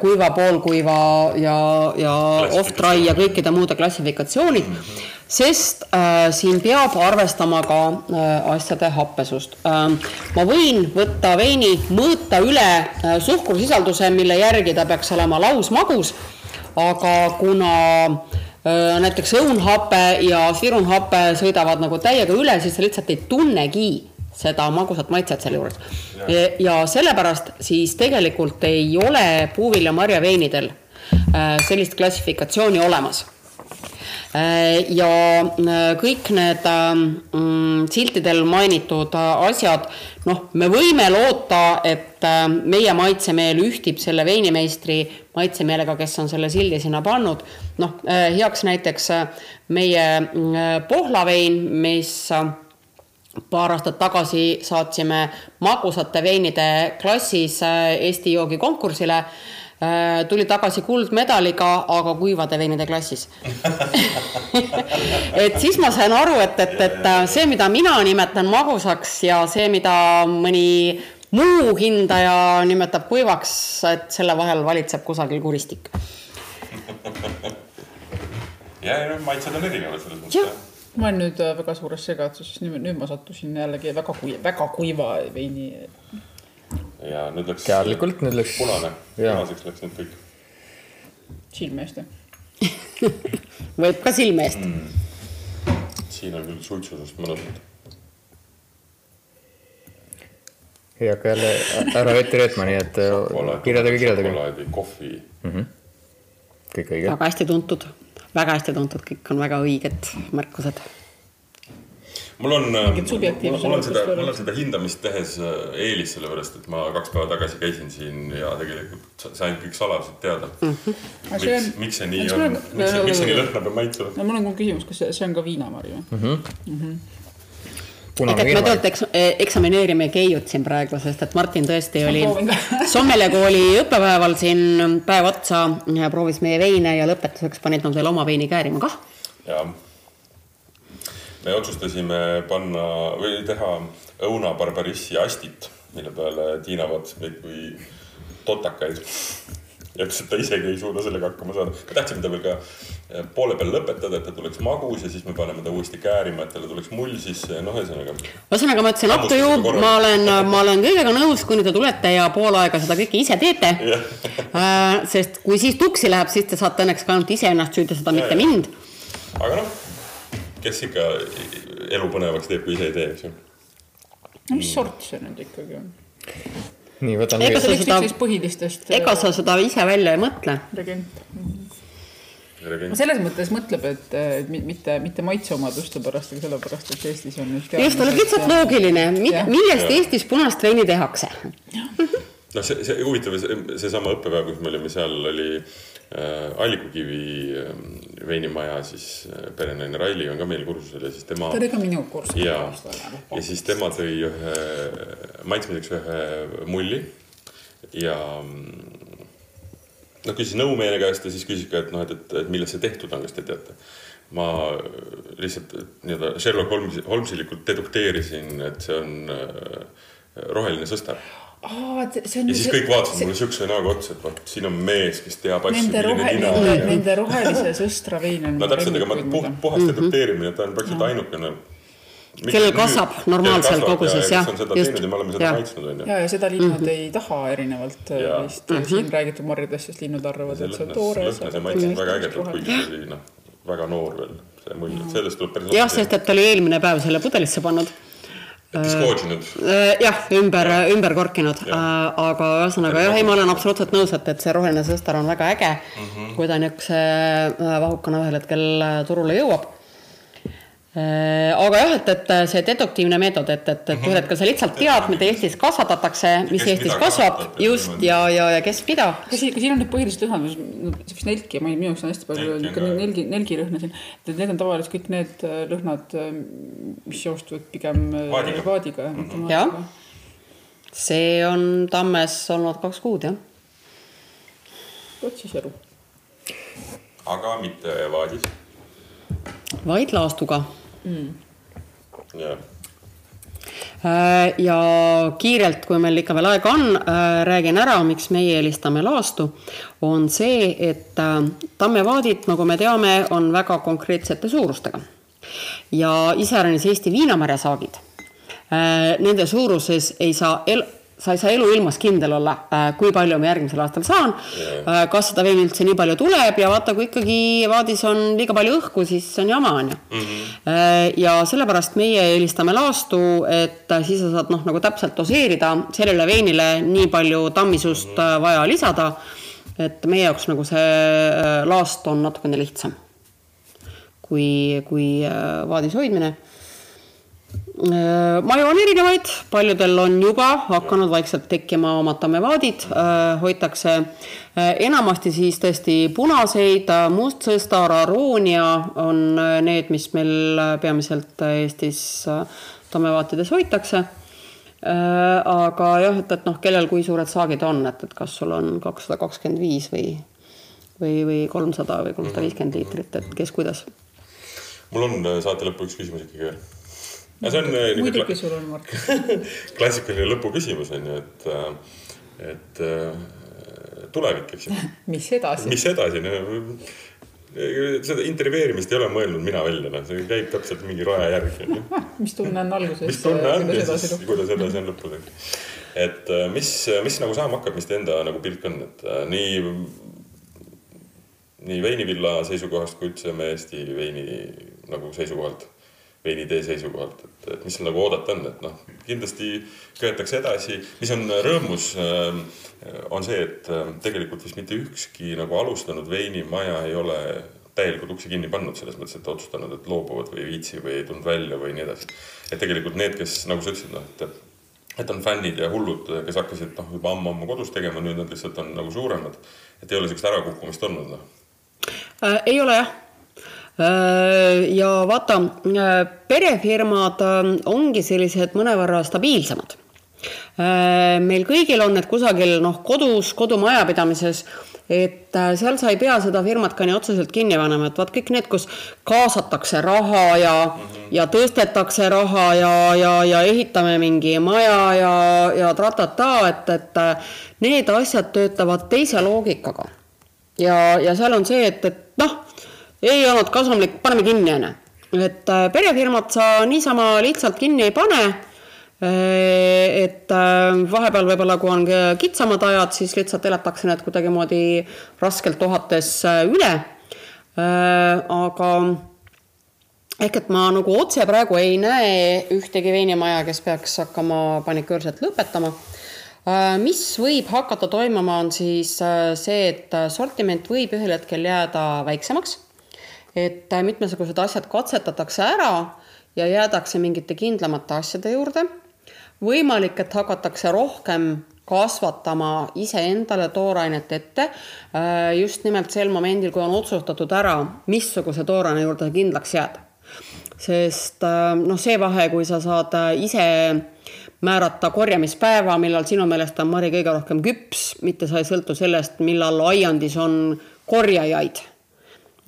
kuiva, poolkuiva ja, ja off-dry ja kõikide muude klassifikatsioonid mm, -hmm sest äh, siin peab arvestama ka äh, asjade happesust äh,. ma võin võtta veini, mõõta üle äh, suhkrusisalduse, mille järgi ta peaks olema lausmagus, aga kuna äh, näiteks õunhape ja sirunhape sõidavad nagu täiega üle, siis sa lihtsalt ei tunnegi seda magusat maitset selle juures. ja sellepärast siis tegelikult ei ole puuvilja marjaveinidel äh, sellist klassifikatsiooni olemas Äh, ja äh, kõik need mm, siltidel mainitud asjad, noh, me võime loota, et meie maitsemeel ühtib selle veinimeistri maitsemeelega, kes on selle sildi sinna pannud. noh, heaks näiteks meie pohlavein, mis paar aastat tagasi saatsime magusate veinide klassis Eesti joogikonkursile Äh, tuli tagasi kuldmedaliga, aga kuivade veinide klassis et siis ma sain aru, et, et, et see, mida mina nimetan magusaks ja see, mida mõni muu hindaja nimetab kuivaks, et selle vahel valitseb kusagil kuristik. ja, ja maitsed on erinevad selles mõttes. Ma olen nüüd äh, väga suures segaduses, nüüd, nüüd ma sattusin jällegi väga kui-, väga kuiva veini ja nüüd läks. teadlikult, nüüd läks. punane, punaseks läks nüüd kõik. silme eest võib ka silme eest mm.. siin on küll suitsusest mõnusalt. ei hakka jälle ära vett reetma, nii et äh, kirjeldage, kirjeldage. šokolaadi, kohvi mm. -hmm. kõik õige. väga hästi tuntud, väga hästi tuntud, kõik on väga õiged märkused mul on, mul, mul on seda, mul on seda hindamist tehes äh, eelis, sellepärast et ma kaks päeva tagasi käisin siin ja tegelikult sain kõik saladused teada mm. -hmm. miks, on... miks see nii on, miks, miks see nii lõhnab ja maitseb? no mul on küsimus, kas see, see on ka viinamari või mm? -hmm. Mm -hmm ehk et me tegelikult eks, e-, eksamineerime Keiut siin praegu, sest et Martin tõesti oli Sommele kooli õppepäeval siin päev otsa, proovis meie veine ja lõpetuseks panid nad veel oma veini käärima kah. jah me otsustasime panna või teha õuna barbarissi astit, mille peale Tiina vaatas meid kui totakaid. ja ütles, et ta isegi ei suuda sellega hakkama saada. me tahtsime ta veel ka eh, poole peal lõpetada, et ta tuleks magus ja siis me paneme ta uuesti käärima, et talle tuleks mull sisse ja noh, ühesõnaga. ühesõnaga ma ütlesin, to you, ma olen, ma olen kõigega nõus, kuni te tulete ja pool aega seda kõike ise teete äh, sest kui siis tuksi läheb, siis te saate õnneks ka ainult iseennast süüdistada, mitte ja. mind. aga noh kes ikka elu põnevaks teeb, kui ise ei tee, eks ju. no mis sort see nüüd ikkagi on? nii, võtan. ega sa seda, põhilistest. ega sa seda ise välja ei mõtle. regent no selles mõttes mõtleb, et mitte, mitte maitseomaduste pärast, aga sellepärast, et Eestis on nüüd just, oleks lihtsalt loogiline, millest ja. Eestis punast veini tehakse. noh, see, see huvitav, seesama õppepäev, kus me olime seal, oli Äh, Allikukivi ähm, veinimaja siis äh, perenaine Raili on ka meil kursusel ja siis tema. ta oli ka minu kursusel. ja, ja siis tema tõi ühe maitsmiseks ühe mulli ja mm, noh, küsis nõu meie käest ja siis küsis ka, et noh, et, et, et millest see tehtud on, kas te teate. ma lihtsalt nii-öelda Sherlock Holmes, Holmesilikult dedukteerisin, et see on äh, roheline sõstar on. ja siis kõik vaatasid see... mulle siukse näoga otsa, et vot siin on mees, kes teab asju. Nende, rohe, nende, rohelise sõstra vein on. no täpselt, ega ma puht, puhas dedukteerimine, ta on praktiliselt ainukene kellel kasvab normaalselt koguses jah. just. ja me oleme seda ja. ja, ja seda linnud mm -hmm. ei taha erinevalt äh, ja. vist mm -hmm. siin räägitud marjadest, sest linnud arvavad, et see on toore. ja maitses väga ägedalt, kuigi see oli noh, väga noor veel see mull, sellest tuleb päris. jah, sest et ta oli eelmine päev selle pudelisse pannud diskoodinud. Äh, jah, ümber, ümber korkinud, aga ühesõnaga jah, ei, ma olen absoluutselt nõus, et, et see roheline sõstar on väga äge mm, -hmm. kui ta niisuguse vahukana ühel hetkel turule jõuab aga jah, et, et see deduktiivne meetod, et, et, et ühel hetkel sa lihtsalt tead, mida Eestis kasvatatakse, mis Eestis kasvab, just ja, ja, ja kes mida. kas siin, kas siin on need põhilised lõhnad, no see vist nelki, ma ei, minu jaoks on hästi palju niisugune nelgi, nelgilõhna siin. et need on tavaliselt kõik need äh, lõhnad, äh, mis joostuvad pigem vaadiga, vaadiga, mitte maadiga. see on tammes olnud kaks kuud, jah. vot siis aru. aga mitte vaadis vaid laastuga mm.. jah. Äh, ja kiirelt, kui meil ikka veel aega on, äh, räägin ära, miks meie eelistame laastu, on see, et äh, tammevaadid, nagu me teame, on väga konkreetsete suurustega. ja iseäranis Eesti viinamarjasaagid, nende suuruses ei saa el-, sa ei saa eluilmas kindel olla, kui palju ma järgmisel aastal saan yeah., kas seda veini üldse nii palju tuleb ja vaata, kui ikkagi vaadis on liiga palju õhku, siis on jama, on ju. Mhm. ja sellepärast meie eelistame laastu, et siis sa saad noh, nagu täpselt doseerida sellele veinile nii palju tammisust mm -hmm. vaja lisada. et meie jaoks nagu see laast on natukene lihtsam kui, kui vaadis hoidmine Äh, maju on erinevaid, paljudel on juba hakanud vaikselt tekkima omad tammevaadid, äh, hoitakse äh, enamasti siis tõesti punaseid, mustsõstar, aroonia on need, mis meil peamiselt Eestis tammevaatides hoitakse. aga jah, et, et noh, kellel kui suured saagid on, et, et kas sul on kakssada kakskümmend viis või, või, või kolmsada või kolmsada viiskümmend liitrit, et kes kuidas. mul on saate lõppu üks küsimus ikkagi veel aga see on äh, nagu. muidugi sul on, Mart klassikaline lõpuküsimus on ju, et, äh, et äh, tulevik, eks ju. mis edasi? mis edasi, no seda intervjueerimist ei ole mõelnud mina välja, noh, see käib täpselt mingi raja järgi, ju. mis tunne on alguses? mis tunne on ja siis, kuidas edasi on lõpuni. et mis, mis nagu saama hakkab, mis teie enda nagu pilk on, et nii, nii veinivilla seisukohast kui üldse me Eesti veini nagu seisukohalt veinitee seisukohalt, et, et mis seal nagu oodata on, et noh, kindlasti köetakse edasi, mis on rõõmus, äh, on see, et äh, tegelikult vist mitte ükski nagu alustanud veinimaja ei ole täielikult uksi kinni pannud, selles mõttes, et otsustanud, et loobuvad või ei viitsi või ei tulnud välja või nii edasi. et tegelikult need, kes nagu sa ütlesid, noh, et et on fännid ja hullud, kes hakkasid noh, juba ammu-ammu kodus tegema, nüüd nad lihtsalt on nagu suuremad. et ei ole sellist ärakukkumist olnud, noh äh,? ei ole jah ja vaata, äh, perefirmad äh, ongi sellised mõnevõrra stabiilsemad. meil kõigil on need kusagil noh, kodus, kodumajapidamises, et seal sa ei pea seda firmat ka nii otseselt kinni panema, et vaat kõik need, kus kaasatakse raha ja mm, -hmm. ja tõstetakse raha ja, ja, ja ehitame mingi maja ja, ja tratata, et, et need asjad töötavad teise loogikaga. ja, ja seal on see, et, et noh ei olnud kasumlik, paneme kinni, onju. et äh, perefirmat sa niisama lihtsalt kinni ei pane. Äh, et äh, vahepeal võib-olla, kui on kitsamad ajad, siis lihtsalt elatakse need kuidagimoodi raskelt ohates üle. aga ehk et ma nagu otse praegu ei näe ühtegi veinimaja, kes peaks hakkama panikuurselt lõpetama mis võib hakata toimuma, on siis see, et sortiment võib ühel hetkel jääda väiksemaks et äh, mitmesugused asjad katsetatakse ära ja jäädakse mingite kindlamate asjade juurde. võimalik, et hakatakse rohkem kasvatama iseendale toorainet ette äh, just nimelt sel momendil, kui on otsustatud ära, missuguse tooraine juurde kindlaks jääd. sest äh, noh, see vahe, kui sa saad ise määrata korjamispäeva, millal sinu meelest on mari kõige rohkem küps, mitte sa ei sõltu sellest, millal aiandis on korjajaid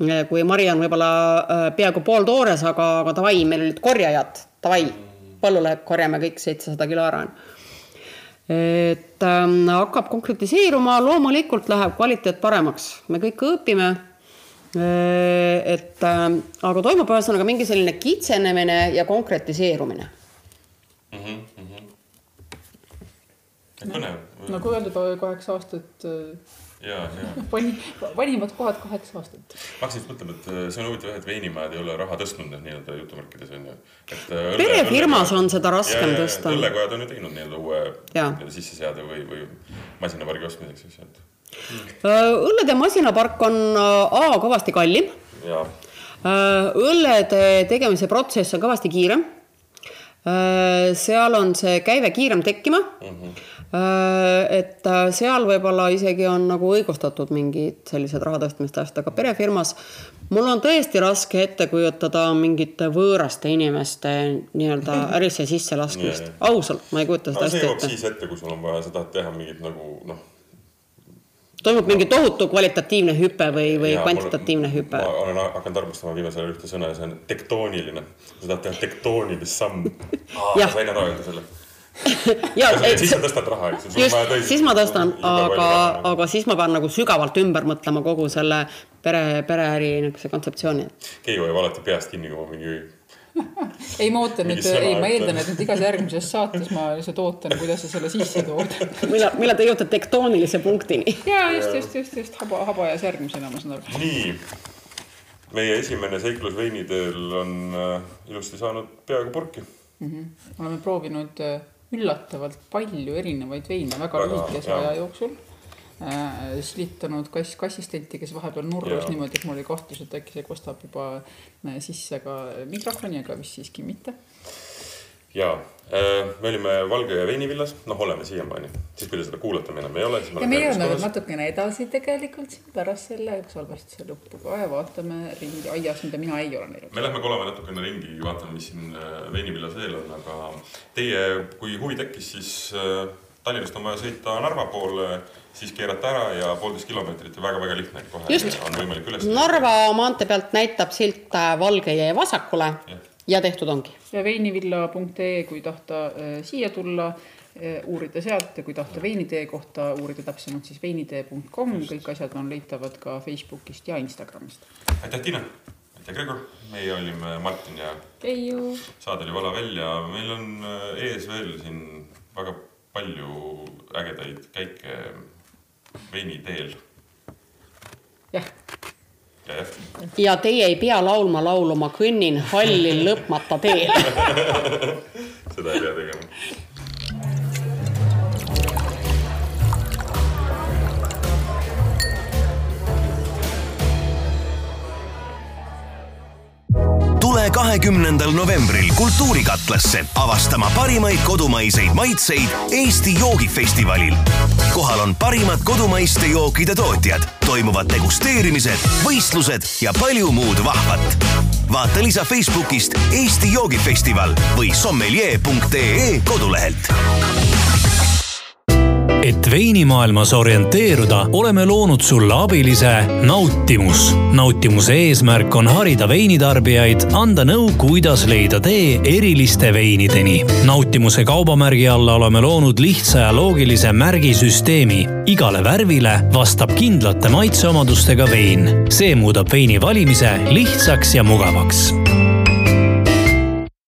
kui mari on võib-olla äh, peaaegu pooltoores, aga, aga davai, meil olid korjajad, davai, põllule korjame kõik seitsesada kilo ära. et äh, hakkab konkretiseeruma, loomulikult läheb kvaliteet paremaks, me kõik õpime äh, et äh, aga toimub ühesõnaga mingi selline kitsenemine ja konkretiseerumine mm. -hmm, mm -hmm. põnev. nagu öeldud, kaheksa aastat ja, ja. pani, vanimad kohad kaheksa aastat. ma hakkasin just mõtlema, et äh, see on huvitav jah, et veinimajad ei ole raha tõstnud nii-öelda jutumärkides on ju. Äh, perefirmas on seda raskem ja, tõsta. õllekojad on ju teinud nii-öelda uue sisseseade või, või masinapargi ostmiseks, eks ju, et hmm.. õllede masinapark on A kõvasti kallim. õllede tegemise protsess on kõvasti kiirem. seal on see käive kiirem tekkima mm. -hmm et äh, seal võib-olla isegi on nagu õigustatud mingid sellised raha tõstmiste asjad, aga perefirmas mul on tõesti raske ette kujutada mingite võõraste inimeste nii-öelda ärisse sisselaskmist. ausalt, ma ei kujuta seda hästi ette. see jõuab siis ette, kui sul on vaja, sa tahad teha mingit nagu noh toimub mingi tohutu kvalitatiivne hüpe või, või ja, kvantitatiivne hüpe? ma olen hakanud armastama viimasel ajal ühte sõna ja see on tektooniline. sa tahad teha tektoonilist sammu. sain ära öelda selle ja et, siis sa tõstad raha, eks ju. just, siis ma tõstan, aga, aga siis ma pean nagu sügavalt ümber mõtlema kogu selle pere, pereäri niisuguse kontseptsiooni. Keiu jääb alati peast kinni, kui ma mingi ei, ma ootan nüüd, ei, ma eeldan, et nüüd igas järgmises saates ma lihtsalt ootan, kuidas sa selle sisse tood. millal, millal te jõuate tektoonilise punktini? ja just, just, just, just haba, haba ajas järgmisena, ma saan aru. nii, meie esimene seiklus veiniteel on äh, ilusti saanud peaaegu purki mm. -hmm. oleme proovinud äh, üllatavalt palju erinevaid veine väga, lühikese aja jooksul. Äh, slitanud kass, kassistenti, kes vahepeal nurrus niimoodi, et mul oli kahtlus, et äkki see kostab juba äh, sisse ka mikrofoni, aga vist siiski mitte ja äh, me olime Valge ja Veinivillas, noh, oleme siiamaani, siis kui te seda kuulate, me enam ei ole. ja me jõuame veel natukene edasi tegelikult siin pärast selle salvestuse lõppu ka ja vaatame ringi aias, mida mina ei ole näinud. me lähme kolame natukene ringi, vaatame, mis siin äh, Veinivillas veel on, aga teie, kui huvi tekkis, siis äh, Tallinnast on vaja sõita Narva poole, siis keerata ära ja poolteist kilomeetrit ja väga-väga lihtne. kohe Just. on võimalik üles. Narva maantee pealt näitab silt Valge jõe vasakule ja ja tehtud ongi. ja veinivilla.ee, kui tahta äh, siia tulla äh,, uurida sealt ja kui tahta veinitee kohta uurida täpsemalt, siis veinitee.com, kõik asjad on leitavad ka Facebookist ja Instagramist. aitäh, Tiina! aitäh, Gregor! meie olime Martin ja Keiu. saade oli Vala välja, meil on äh, ees veel siin väga palju ägedaid käike veiniteel. jah ja teie ei pea laulma laulu Ma kõnnin hallil lõpmata teel seda ei pea tegema. Tule kahekümnendal novembril Kultuurikatlasse avastama parimaid kodumaiseid maitseid Eesti joogifestivalil. kohal on parimad kodumaiste jookide tootjad, toimuvad degusteerimised, võistlused ja palju muud vahvat. vaata lisa Facebookist Eesti joogifestival või sommelier.ee kodulehelt et veinimaailmas orienteeruda, oleme loonud sulle abilise Nautimus. nautimuse eesmärk on harida veinitarbijaid, anda nõu, kuidas leida tee eriliste veinideni. nautimuse kaubamärgi alla oleme loonud lihtsa ja loogilise märgisüsteemi. igale värvile vastab kindlate maitseomadustega vein. see muudab veini valimise lihtsaks ja mugavaks